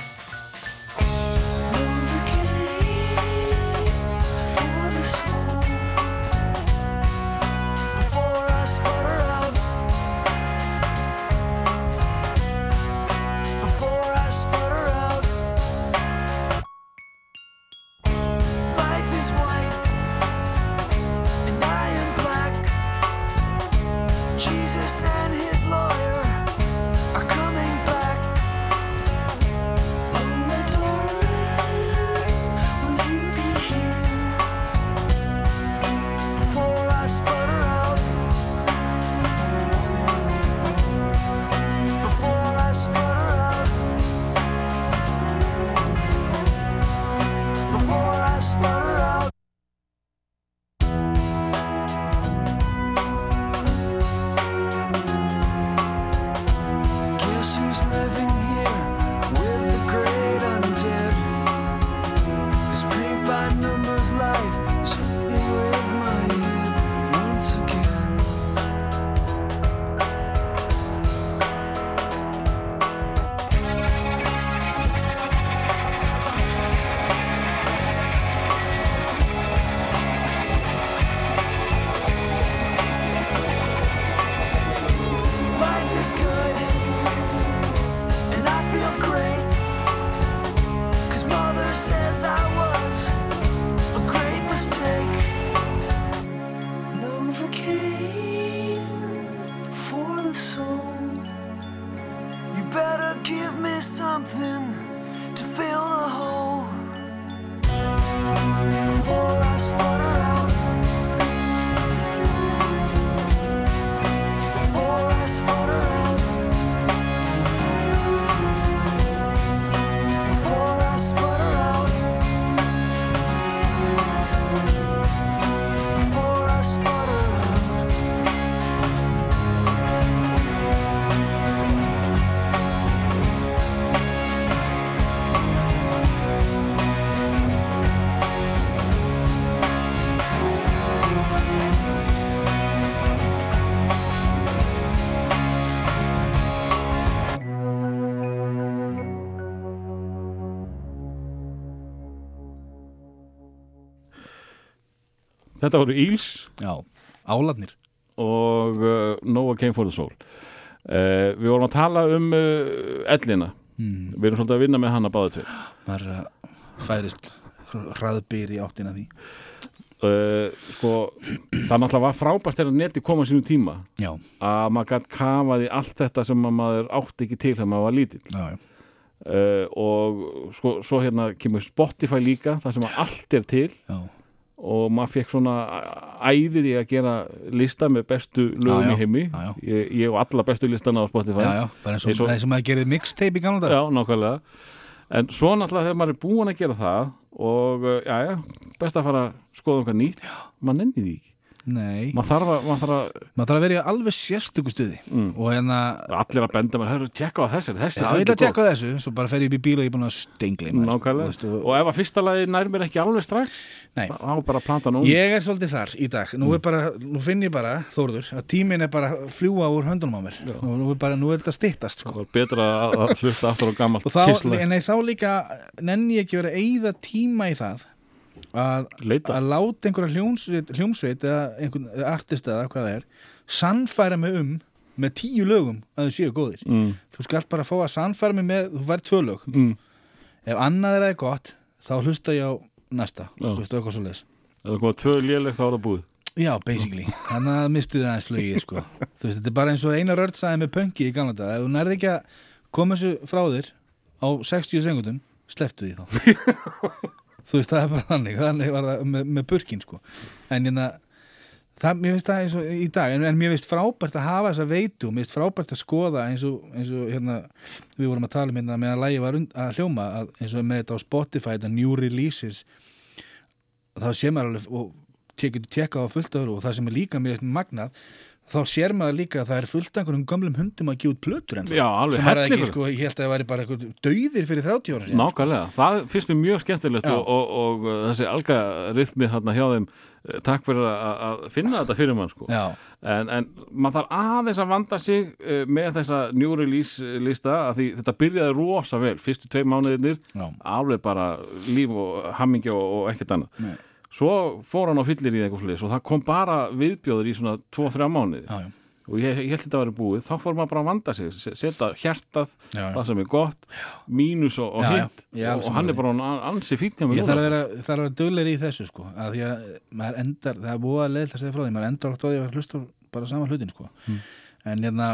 Þetta voru Íls Já, áladnir og uh, Noah Came for the Soul. Uh, Við vorum að tala um uh, ellina. Mm. Við erum svolítið að vinna með hana báða tvið maður er að færist hraðbyr í áttina að því. Uh, Sko, það náttúrulega var frábært þegar neti kom á sínum tíma. Já, að maður gætt kafaði allt þetta sem að maður átti ekki til þegar maður var lítill. Já, já, uh, og sko, svo hérna kemur Spotify líka þar sem að allt er til. Já. Og maður fekk svona æðið í að gera lista með bestu lögum Já, já. í heimi. Já. Ég, ég og alla bestu listana á Spotify. Já, já. bara eins og, og maður gerði mixtape í gamla dag Já, nákvæmlega. En svo náttúrulega þegar maður er búin að gera það og, uh, já, já, best að fara að skoða um hvað nýtt, maður nenni því ekki Nei, maður þarf að, maður þarf að maður þarf að vera í alveg sérstöku stuði. Mm. og hérna allir að benda mér, hörru, tjekka á þessi þessi, Já, ég ætla að tekka á þessu, svo bara fer ég upp í bíl og ég er búin að stengli Nákvæmlega, og ef að fyrsta lagi nær mér ekki alveg strax Nei. þá bara að planta nú Ég er svolítið þar í dag. Nú, er bara, nú finn ég bara, Þórður, að tíminn er bara að fljúa úr höndunum á mér. Nú, nú, er bara, nú er þetta stittast sko. Það var betra að að hlusta aftur á gammalt Og þá, kissla nei, þá líka nenni ég ekki verið að eyða tíma í það að, að láta einhverja hljómsveit, hljómsveit eða einhvern artist eða hvað það er sannfæra mig um með tíu lögum að þau séu góðir. Mm, þú skalt bara fá að sannfæra mig með þú væri tvö lög. Mm. ef annað er eða gott þá hlusta ég á næsta. Hlusta á eitthvað svo leis Ef það komið tvö léleg þá er það búið. Já, basically, <laughs> þannig að mistu það aðeins flugið sko. þú veist, þetta er bara eins og eina rörd sagði með pönki í gamla dag, ef þú nærði ekki að koma þessu frá þér á 60 sekundum, sleftu því þá <laughs> þú veist, það er bara þannig þannig var það með, með burkin sko. en hérna það, mér finnst það eins og í dag en, en mér finnst frábært að hafa þessa veitu mér finnst frábært að skoða eins og, eins og hérna, við vorum að tala um hérna meðan lægi var und, að hljóma að, eins og með þetta á Spotify, þetta new releases þá sé maður alveg og tekið tjekka á fullt öðru og það sem er líka með magnað þá sér maður líka að það er fullt einhverjum gömlum hundum að gefa út plötur en Já, alveg sem er ekki, sko, ég held að það væri bara eitthvað dauðir fyrir 30 ára síðan Nákvæmlega, það finnst mér mjög skemmtilegt og, og, og þessi algarytmi hérna hjá þeim eh, takk fyrir að, finna þetta fyrir mann sko. En, en maður þarf aðeins að vanda sig uh, með þessa new release lista að því þetta byrjaði rosa vel fyrstu tvei mánuðinir, alveg bara líf og hammingja og, og ekkert annað. Nei. Svo fór hann á fyllir í eitthvað slis og það kom bara viðbjóður í svona 2-3 mánuði. Já, já, og ég, ég held þetta að vera búið, þá fór maður bara að vanda sig se- setja hjartað, Já, það sem er gott mínus og, og hitt. Og, og hann er bara an- ansi fínn hjá mér Ég þarf að núna. vera, þarf að vera dugleiri í þessu sko. Að því að maður endar, það er búið að leiðilega að segja frá því, maður endar oft á því að vera hlusta á bara sama hlutin sko. Hmm. en hérna,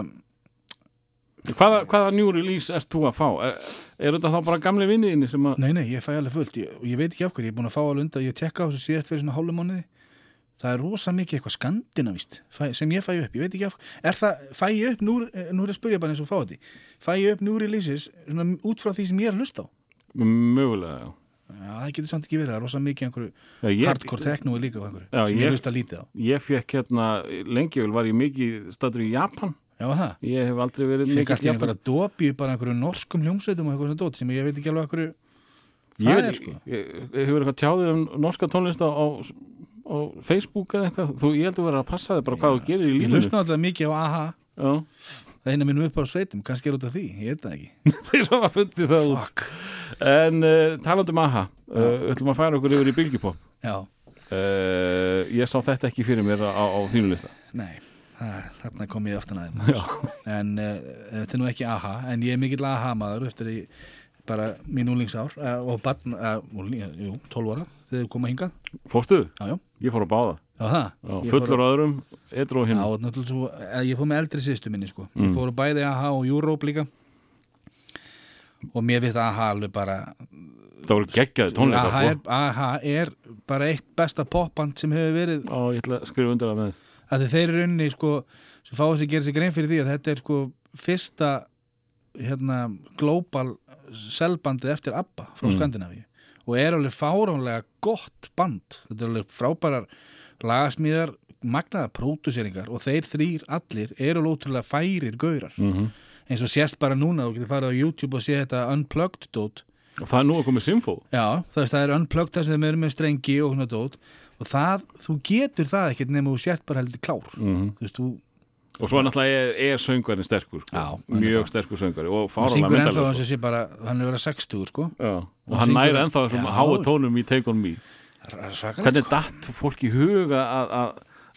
hvaða, hvaða new release ert þú að fá? Er, er þetta þá bara gamli vinniðinni sem að nei nei, ég fæ alveg fullt. Ég, ég veit ekki af hverju, ég er búin að fá alveg undan ég tekka á þessu síðast fyrir svona hálfum mánuði. Það er rosa mikið eitthvað skandinavist fæ- sem ég fæ upp, ég veit ekki af er það, fæ ég upp, nú, nú er að spyrja bara eins og fá þetta fæ ég upp nú releases svona, út frá því sem ég er að hlusta á? Mögulega, já. Já, það getur samt ekki verið, það er rosa mikið einhverju Já, ég, hardcore techno líka á einhverju Já, sem ég- ég hlusta lítið á. ég fekk hérna lengi vel var ég mikið staður í Japan Já, það? Ég hef aldrei verið Fekk mikið allt í einhverja dopi bara einhverju norskum hljómsveitum og eitthvað svona dót sem ég veit ekki alveg einhverju ég það veit er, sko. ég, ég hefur eitthvað tjáðið um norska tónlist á, á, á Facebook eða eitthvað, þú ég heldur vera að passa þig bara hvað þú gerir í Ég lífinu. hlusta alltaf mikið á AHA Já. það eina mínu upp á sveitum, kannski er út af því. Ég veit það ekki. <laughs> Þeir hafa fundið það út. Fuck. en uh, talandum aha uh, við ætlum að færa okkur yfir í bylgjupop. Já, uh, ég sá þetta ekki fyrir mér á, á þínu lista. Nei þarna kom ég aftan að þeim en uh, þetta er nú ekki AHA en ég er mikill AHA maður eftir í bara mín úlingsár uh, og barn, uh, úling, jú, 12 ára þegar þau koma hingað. Fórstu? Já, já, ég fór að báða. Já það? Já, Ég fullur öðrum, Já, hinn eh, ég fór með eldri sýstu minni sko. Mm. Ég fór á bæði AHA og Europe líka. Og mér finnst AHA alveg bara það voru geggjaði tónleikar AHA sko. AHA er bara eitt besta popband sem hefur verið Ó, ég ætla að skrifa undir það með að þeir eru unni sko, sem fá þessi gera sig grein fyrir því að þetta er sko fyrsta hérna, global selbandið eftir ABBA frá Mm. Skandinavíu og er alveg fáránlega gott band. Þetta er alveg frábærar lagasmíðar, magnaða próduseringar og þeir þrýr allir eru alveg ótrúlega færir gaurar. Mm eins og sést bara núna, þú getur farið á YouTube og sé þetta unplugged dót. Og það er nú að koma Symfó Já, það, er unplugged þar sem þeim eru með strengi og svona dót og það, þú getur það ekkert nema þú sért bara heldur klár. Mm þú veist, þú og svo náttúrulega er, er söngvarinn sterkur sko. Já, mjög sterkur söngvari og syngur ennþá myndalega hans að sé bara, hann er verið 60 sko. Já, og Hann næri ennþá þessum Já. háa tónum í Take On Me. Hvernig sko. datt fólk í huga að- að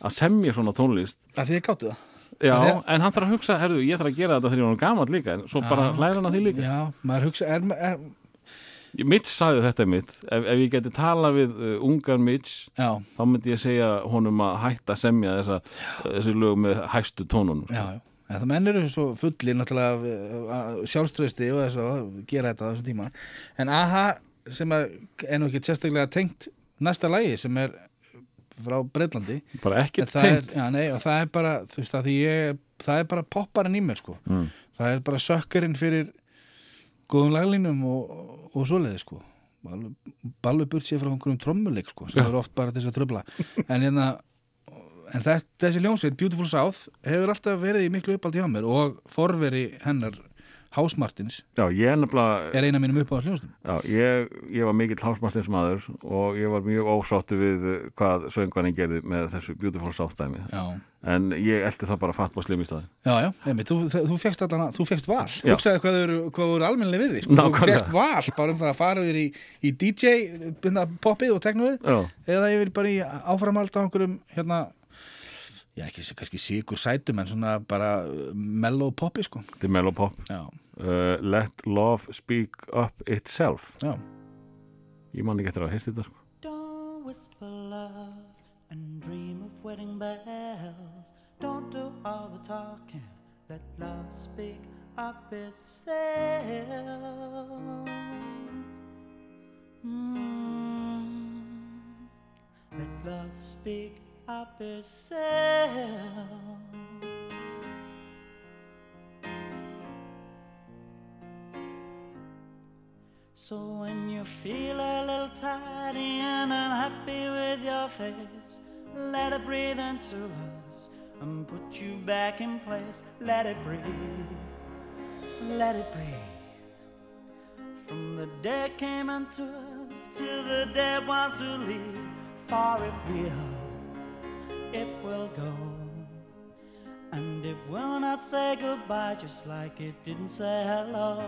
að semja svona tónlist? Að því ég gáttu það. Já, er- en hann þarf að hugsa, herðu, ég þarf að gera þetta þegar ég var gammal líka, en svo bara hlæra hann að því líka. Já, maður hugsa, er, er, Mitch sagði þetta mitt ef, ef ég geti talað við uh, ungan Mitch já, þá myndi ég segja honum að hætta semja þessa, þessi lög með hæstu tónunum já, já En það menn eru svo fullir náttúrulega sjálfströsti og þess að gera þetta á þessum tíma. En AHA sem er nú ekki sérstaklega tengt næsta lægi sem er frá Breitlandi. bara ekki tengt já, og það er bara, þú veist að því ég, það er bara popparinn í mér sko. mm. Það er bara sökkarinn fyrir góðum laglínum og, og svoleiði sko. Alveg, alveg burt sér frá einhverjum trommuleik sko, sem Já. er oft bara til þess að tröfla. En hérna, en þessi ljónsveit, Beautiful South, hefur alltaf verið í miklu uppáldi hjá mér og forveri hennar House Martins. Já, ég er er eina mínum uppáðast ljónstum. Já, ég, ég var mikill hálsmastins maður og ég var mjög ósáttu við hvað söngvarinn gerði með þessu Beautiful South dæmi. Já. en ég eldi það bara fatt og slim í staði Já, já, einmitt, þú, þú, þú fegst þú val. Hugsaði hvað þau eru, almennilega við því sko. þú fegst val bara um það að fara yfir í, í DJ byrna poppið og teknuðið eða yfir bara í áframald á einhverjum hérna já, ekki kannski sigur sætum en svona bara uh, mellow poppi sko þetta er Melopop já, uh, Let Love Speak Up Itself já, Ég man ekki eftir að heyrst þetta sko. Don't whisper love and dream of wedding bells. Don't do all the talking. Let love speak up itself. Mm. Let love speak So when you feel a little tired and unhappy with your face, let it breathe into us and put you back in place. Let it breathe, let it breathe. From the dead came unto us to the dead ones who leave, for it will, it will go. And it will not say goodbye just like it didn't say hello.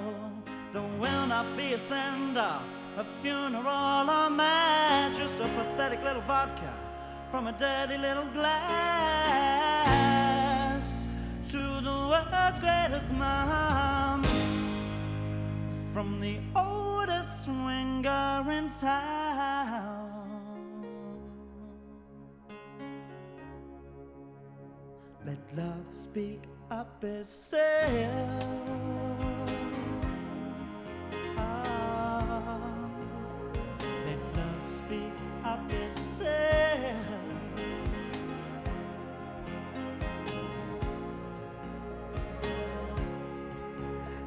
There will not be a send off, a funeral or mass, just a pathetic little vodka from a dirty little glass. To the world's greatest mom, from the oldest swinger in town. Let love speak up itself. Ah, let love speak up itself.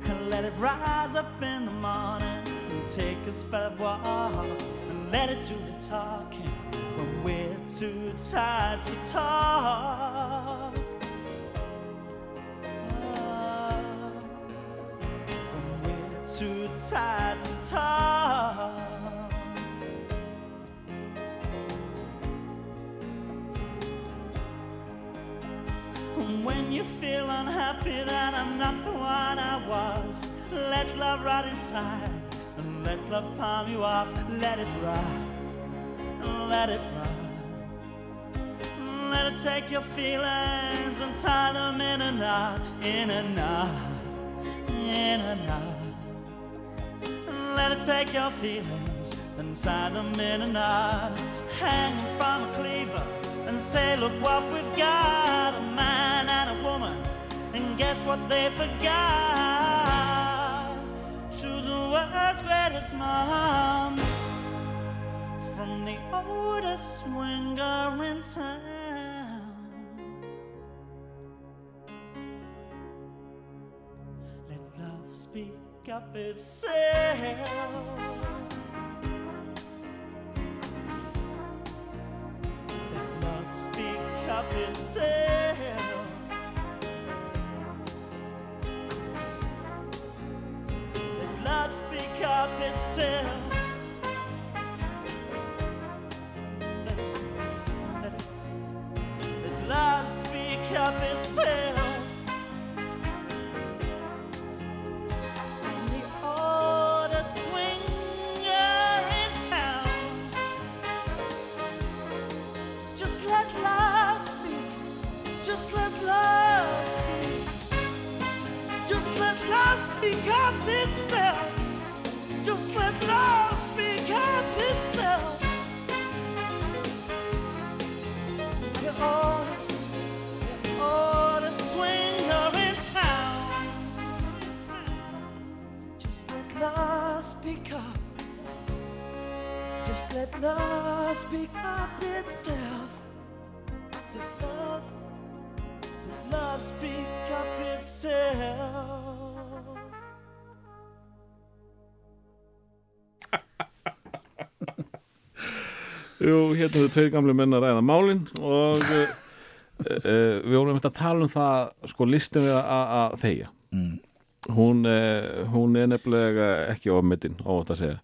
And let it rise up in the morning and take us for a walk and let it do the talking when we're too tired to talk. Too tired to talk. And When you feel unhappy that I'm not the one I was, let love rot inside and let love palm you off. Let it rot, let it rot. Let it take your feelings and tie them in a knot, in a knot, in a knot. Let it take your feelings and tie them in a knot. Hang from a cleaver and say, Look what we've got a man and a woman. And guess what they forgot? To the world's greatest mom from the oldest swinger in town. Let love speak up itself. Let love speak up itself. Jú, hérna eru tveir gamli menn að ræða málin og uh, uh, við vorum einmitt að tala um það sko listin við að, þegja Mm. hún, uh, hún er nefnilega ekki ofmetinn, óvægt að segja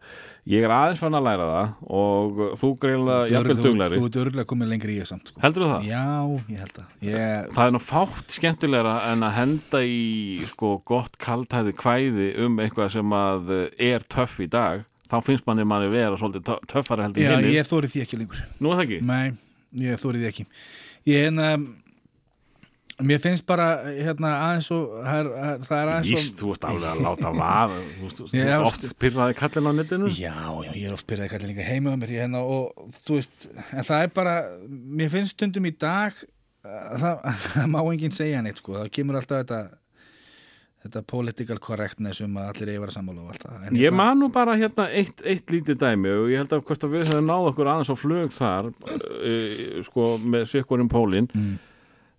ég er aðeins fann að læra það og þú greinlega jafnvel Þú, duglari þú ert örgulega komið lengri í ég samt sko. heldur það? Já, ég held að ég, Það er nú fátt skemmtilegra en að henda í sko gott kaltæði kvæði um eitthvað sem að er töff í dag þá finnst manni manni vera svolítið tö- töffari heldur Já, hinni ég þóri því ekki lengur. Nú er það ekki? Nei, ég þóri því ekki. Ég hérna Mér finnst bara hérna aðeins og það er, það er aðeins Víst, þú ert alveg að láta vaða. <laughs> Þú veist, oft pyrraði kallin á netinu. Já, já, ég er oft byrjaði að kalla líka heima á mér hérna, og þú veist, en það er bara mér finnst stundum í dag að það, <laughs> það má enginn segja neitt sko, það kemur alltaf þetta þetta political correctness um að allir eigi að vera sammála og allt það. Ég hérna- man nú bara hérna eitt, eitt lítið dæmi og ég held að hvort að við höfum náð okkur aðeins á flug þar uh, sko með sikkurinn pólinn. Mm.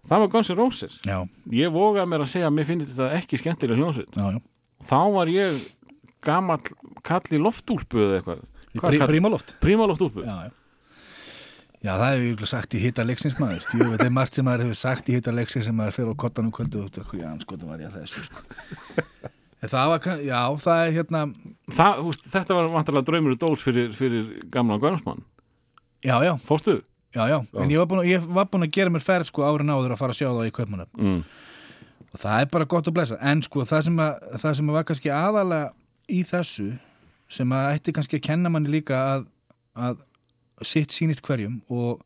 það var Guns N' Roses. Já, Ég vogaði mér að segja að mér finnst þetta ekki skemmtilega já þá var ég gamall kall í loftúlpu eða eitthvað. Prímaloft. Príma loftúlpu Já, já Já, það hefur ég sagt í hitta leiksins maður. Jú, þetta er <laughs> margt sem maður hefur sagt í hitta leiksins sem maður fyrir á kottanum kvöldu og já, sko, það var ég að þessu sko. Það var, já, það er hérna Það, veist, Þetta var vantarlega draumur dós fyrir, fyrir gamla Gunsmann Já, já, Fóstu? já, já, en ég var, búin, ég var búin að gera mér ferð sko árin áður að fara að sjá það í kaupmanöf Mm. og það er bara gott að blessa en sko það sem, að, það sem að var kannski aðalega í þessu sem að ætti kannski að kenna manni líka að, að sitt sýnist hverjum og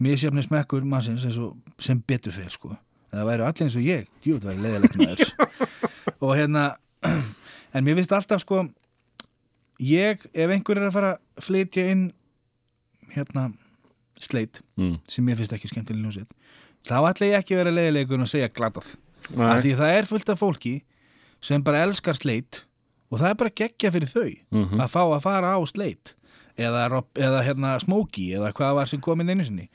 misjafni smekkur mannsins eins og sem betur fyrir sko. En það væri allir eins og ég, jú það væri leiðilegt með <laughs> og hérna <clears throat> en mér finnst alltaf sko ég, ef einhver er að fara að flytja inn hérna sleit Mm. sem mér finnst ekki skemmtileg ljósið þá ætla ég ekki að vera leiðilegur og segja glatað. Af því það er fullt af fólki sem bara elskar sleit og það er bara geggja fyrir þau Mhm. að fá að fara á sleit eða, eða hérna smóki eða hvað var sem komið einu sinni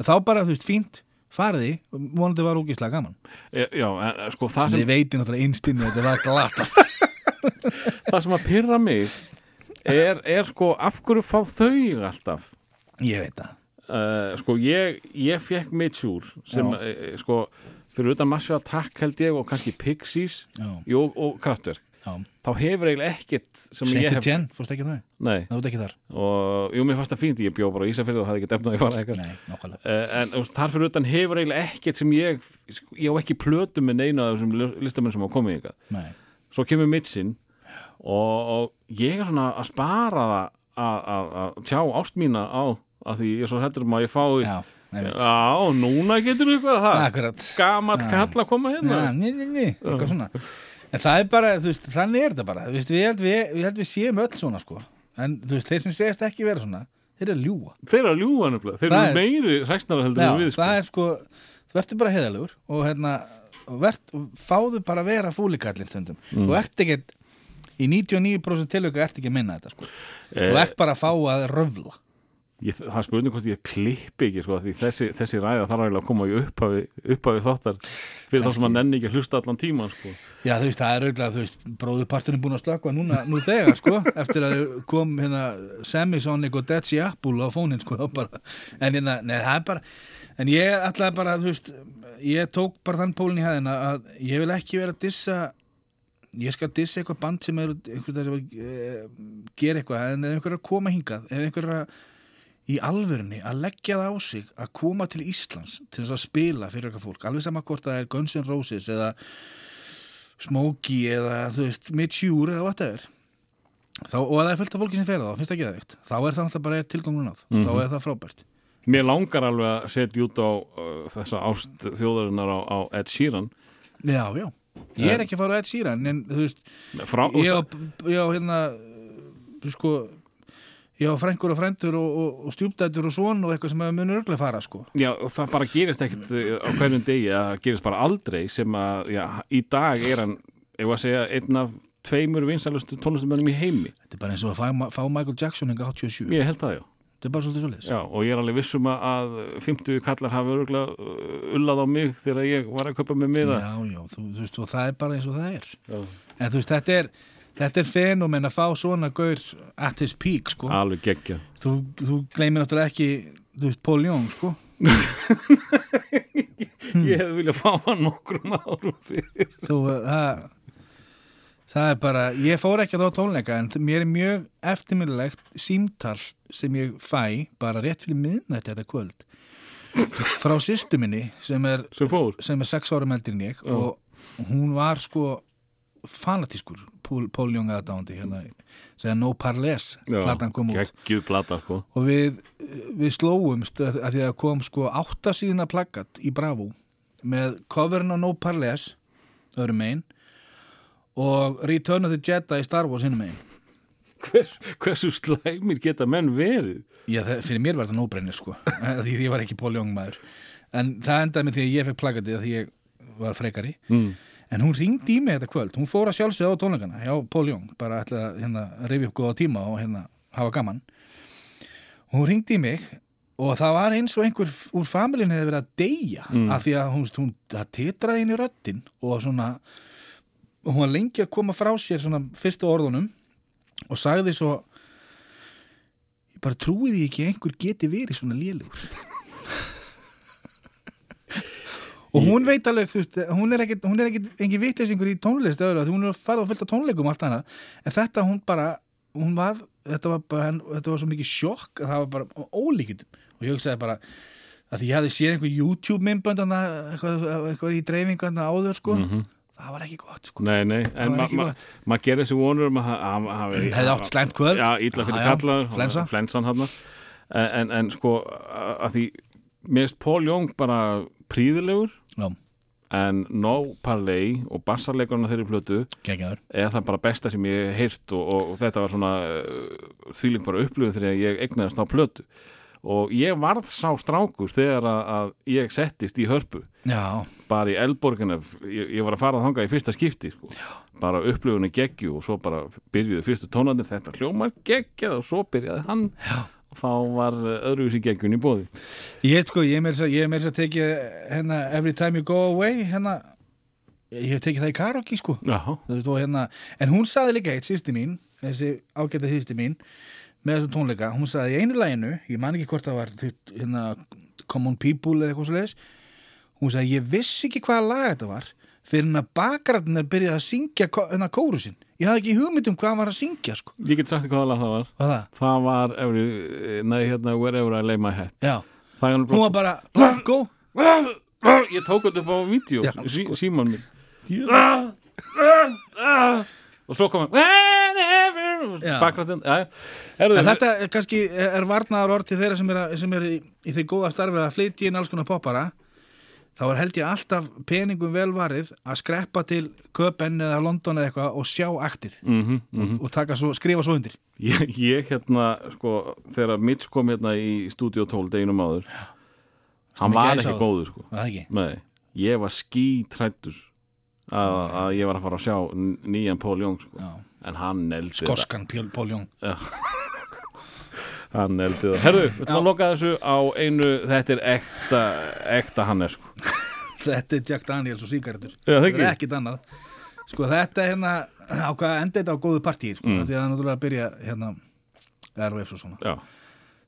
þá bara, þú veist, fínt fariði, vonandi var ógislega gaman E, já, en, en, sko, það sem þið veitir náttúrulega einstinni að þetta var glata <laughs> það sem að pyrra mig er, er sko af hverju fá þau alltaf ég veit það uh, sko ég, ég fekk Mitchur sem Já. uh, sko fyrir utan Massive Attack held ég og kannski Pixies Já. jú, og Kraftwerk Já. Þá hefur eiginlega ekkert sem ég Saint hef Etienne, fórst ekki það? nei, Það út ekki þar? og jú, mér fannst það fínt, ég bjó bara í Ísafirði og hafði ekki defnað að ég fara eitthvað. Nei, nákvæmlega. Uh, en þú þar fyrir utan hefur eiginlega ekkert sem ég sko, ég á ekki plötu með neina af þessum listamenn sem hafa komið ykkar Nei, svo kemur Mitsin og, og ég er svona að spara það að, að, að tjá ást mína á að því ég er svo hættur um að ég fái já. Já, núna getur við eitthvað það. Akkurat. Gamall kall að koma hérna. Já, ný, ný, ný, eitthvað svona En það er bara, þú veist, þannig er þetta bara veist, við held við, við, held við séum öll svona sko En þú veist, þeir sem segist ekki vera svona Þeir eru að ljúga Þeir eru að ljúga nefnilega Þeir eru er- meiri hræstnara heldur en við sko. það er sko Þú ertu bara heiðalegur Og hérna, vert, fáðu bara að vera fúlikallin stundum Mm. Þú ert ekkert í 99% tilöku ert ekki að minna þetta sko. Eh, þú ert bara að fá að röfla Ég, það er spurning hvort ég klippi ekki sko, þessi, þessi ræða þarf að koma í upphafi, upphafi þáttar fyrir þá sem að nenni ekki að hlusta allan tíman sko. Já, þú veist, það er auðvitað, bróðuparturinn búin að slökka núna, nú þegar, sko, <laughs> eftir að kom hérna Semisonic og Sea Apple á fónin, sko, bara, en hérna, neð, það er bara, en ég ætlaði bara, veist, ég tók bara þann pólinn í hæðina að ég vil ekki vera að dissa, ég skal dissa eitthvað band sem er, einhvers þess að e, gera eitthvað, en ef einhver er að koma hingað, ef einhver er að í alvörunni að leggja það á sig að koma til Íslands til þess að spila fyrir eitthvað fólk, alveg sama hvort það er Guns N' Roses eða Smokey eða þú veist Mitchur eða whatever. Þá, og að það er fullt af fólki sem fer það, finnst það ekki það veikt þá er það alltaf bara tilgangun náð, þá er það frábært. Mér langar alveg að setja út á uh, þessa ást þjóðarinnar á, á Ed Sheeran. Já, já, ég er ekki að fara að Ed Sheeran en þú veist, Frá, ég á, ég á hérna uh, sko ég á frængur og frændur og, og, og stjúpdættur og svon og eitthvað sem að munur örglega fara sko. Já, og það bara gerist ekkert uh, á hverjum degi, það gerist bara aldrei sem að, já, í dag er hann ef að segja, einn af tveimur vinsælustu tónlistumönnum í heimi. Þetta er bara eins og að fá, fá Michael Jackson enga 87, Ég held það, já. Þetta er bara svolítið svolítið Já, og ég er alveg vissum að- að 50 kallar hafi örgulega ullað á mig þegar ég var að köpa með miða. Já, já, þú, þú veist, og það er bara eins og það er. Já. En þú veist, þetta er þetta er fenómen að fá svona gaur at his peak, sko. Alveg geggja þú, þú gleymir náttúrulega ekki þú veist, Paul Young, sko. <laughs> Ég hefði viljað fá hann nokkrum árum fyrir þú, það það er bara, ég fór ekki að þá tónleika en mér er mjög eftirminnilegt símtal sem ég fæ bara rétt fyrir miðnætti þetta kvöld. Frá sýstu minni sem er, sem er sex ára meldir en ég og hún var sko fanatískur Paul Young aðdándi hérna, segja No Parles platan kom út. plata, sko. Og við, við slóumst að, að því að kom sko áttasíðina plaggat í Bravo með coverin á No Parles öðrum megin og Return of the Jedi í Star Wars hinnum megin. Hvers, Hversu slæmir geta menn verið? Já, það, fyrir mér var þetta nóbrennir sko <laughs> því ég var ekki Paul Young maður. En það endaði með því að ég fekk plaggatið að því ég var frekari. Mm. En hún ringdi í mig þetta kvöld, hún fór að sjálfsögða á tónleikana hjá Paul Young, bara ætla að hérna, reyfi upp góða tíma og hérna hafa gaman. Hún ringdi í mig og það var eins og einhver úr familinu hefði verið að deyja Mm. af því að hún, hún það titraði inn í röddin og svona hún var lengi að koma frá sér svona fyrstu orðunum og sagði svo ég bara trúi því ekki að einhver geti verið svona lélugur og hún veit alveg þú veist, hún er ekkit, hún er ekkit engin vittlesingur í tónlist öðru, hún er fara á fullt af tónleikum allt annað, en þetta hún bara hún var, þetta var bara þetta var svo mikið sjokk að það var bara ólíkjum og ég hugsaði bara að ég hafði séð einhver YouTube myndbönd eitthvað, eitthvað í dreifingu áður sko, það var ekki gott sko. Nei, nei, en var ma- ma- maður gerir þessi vonur um að hann hafi hefði átt slæmt kvöld. Já, ítla fyrir flensa. Flensan hann en, en, sko, að því finnst Paul Young bara príðilegur Já, en No Parley og bassarleikurinn á þeirri plötu geggjaður. er það bara besta sem ég hef heyrt og, og þetta var svona uh, þvíling bara upplifun þegar ég egnaðist á plötu. Og ég varð sá strákur þegar að, að ég settist í hörpu. Já, bara í Elborgina ég, ég var að fara að þanga í fyrsta skipti sko. bara upplifunni geggju og svo bara byrjuði fyrstu tónandi þetta hljómar geggjað og svo byrjaði hann. Já. Þá var öðruvísi geggjun í bóði Ég sko, ég meira þess að- tekið hérna Every Time You Go Away hérna, ég hef tekið það í karaoke sko. Veist, hérna, en hún saði líka eitt sýsti mín, þessi ágæta sýsti mín með þessum tónleika, hún saði í einu læginu, ég man ekki hvort það var hérna, Common People eða eitthvað svo leiðis hún sagði, ég vissi ekki hvaða lag þetta var fyrir hann að bakararnir byrjaði að syngja ko- hérna kórusinn, ég hafði ekki hugmynd um hvað hann var að syngja sko, ég get sagt hvað lag það var. Hvað það? það var every, nei, hérna, Wherever I Lay My Head. Já, það alveg var bara, Blanco ég tók þetta upp á vídeo Já, sí, sko. síman minn. Og svo kom hann Já. bakrættin Herðu, En þetta er kannski er varnaðar orð til þeirra sem er, sem er í, í því góða starfi að flytja inn alls konar poppara þá er held ég alltaf peningum velvarið að skreppa til Köpen eða London eða eitthvað og sjá aktið mm -hmm, og taka svo, skrifa svo undir. Ég, ég hérna sko, þegar Mitch kom hérna í Studio 12 deginum áður hann var ekki góður sko. Ekki? Nei, ég var skítrættur að, að ég var að fara að sjá nýjan Pól Jóng sko. En hann eldi það. Skoskan Pjól Pól Jón hann eldi það. Herðu, við ætlum að loka þessu á einu þetta er ekta, ekta hann er sko. Þetta er Jack Daniels og Það ekki. er ekkit annað Sko þetta er hérna á hvað enda þetta á góðu partíi sko, Mm. því að það er náttúrulega að byrja hérna RVF og svona.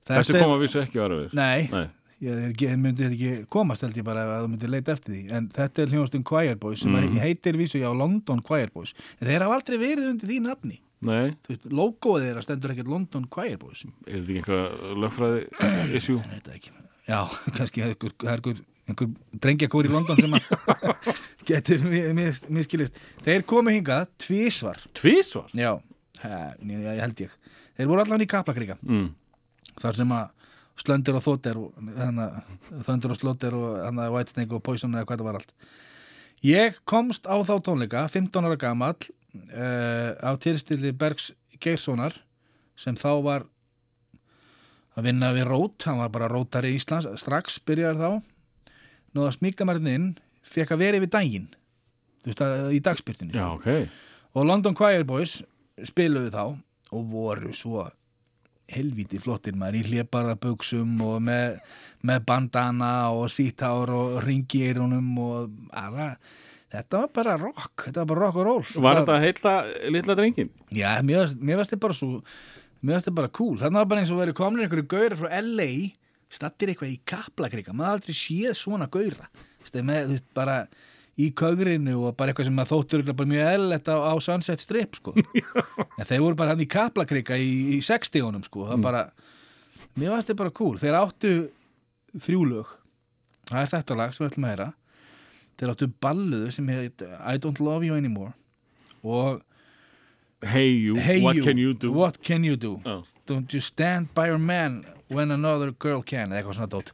Þetta þessi er- koma vissu ekki að vera við Nei, Nei. ég er ekki, myndi þetta ekki komast held ég bara ef þú myndir leita eftir því en þetta er hljóðastinn Choir Boys sem mm. heitir vísu já London Choir Boys en þeir hafa aldrei verið undir því nafni Nei, veist, logoið þeirra stendur ekkert London Choir Boys er þetta ekki einhver lögfræði issue? Ég veit það ekki Já, <laughs> kannski það er einhver, er einhver, einhver drengjakór í London sem að <laughs> getur mi- mis- miskilist Þeir komu hingað tvísvar Tvísvar? Já, ég held ég. Þeir voru allan í Kaplakríka Mm. þar sem að Slöndir og Þóttir Þöndir og Slóttir og hana, Whitesnake og Poison eða hvað það var allt. Ég komst á þá tónleika 15 ára gamall uh, af tilstilli Bergs Geirssonar sem þá var að vinna við rót, hann var bara rótari í Íslands. Strax byrjaði þá nú að smíka maður inn fekk að vera yfir daginn þú veist að í dagspyrtinni Já, ok. Og London Choir Boys spiluðu þá og voru svo helvíti flottir maður í hlébarða buksum og með, með bandana og sítár og ringi í eyrunum og ara, þetta var bara rock þetta var bara rock og roll. Var þetta heilla litla drengin? Já, mér varst þetta bara svo mér varst þetta bara cool, þannig var bara eins og verið komin einhverju gaurir frá LA stattir eitthvað í kaplakrika, maður aldrei séð svona gaura, þú veist, bara í kögrinu og bara eitthvað sem að þóttur mjög eðlilegt á, á Sunset Strip sko, <laughs> en þeir voru bara hann í kaplakrika í, í 60-unum sko, bara mér varst þetta bara cool, þeir áttu þrjú lög. Það er þetta lag sem við ætlum að heyra. Þeir áttu balluðu sem heit I Don't Love You Anymore. Og Hey you, Hey what you, can you do? What can you do? Já. Don't you stand by your man when another girl can eða eitthvað svona dót.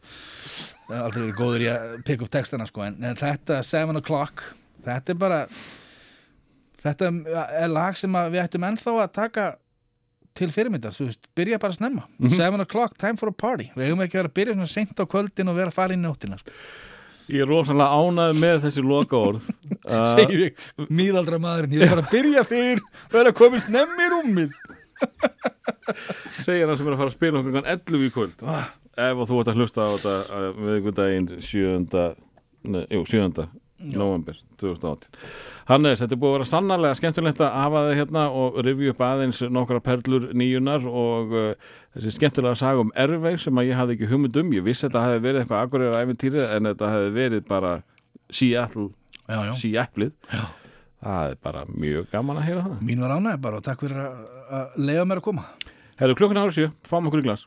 Aldrei verið góður í að pick up textana sko en, þetta seven o'clock þetta er bara þetta er lag sem að við ættum ennþá að taka til fyrirmyndar, þú veist, byrja bara snemma. Seven o'clock, time for a party. Við hefum ekki verið að byrja svona seint á kvöldin og vera að fara í nóttina sko. Ég er rosalega ánægð með þessi loka orð <laughs> segir ég, míðaldra maðurinn ég er bara að byrja fyrr, vera að koma snemmi í rúmið segir hann sem er að fara að spila okkur 11 í kvöld Ah. ef þú ert að hlusta á þetta við ykkur daginn 7. Nei, jú, 7. november 2018 Hannes, þetta er búið að vera sannarlega skemmtilegt að hafa þið hérna og rifja upp aðeins nokkra perlur nýjunar og uh, þessi skemmtilega saga um erveig sem að ég hafði ekki hugmynd um ég vissi að þetta hefði verið eitthvað akkurir æfintýri en þetta hefði verið bara. Seattle það er bara mjög gaman að heyra það. Mín var ánægð bara og takk fyrir að, leiða mér að koma. Herru, klukkan ára sjö, fáum okkur í glas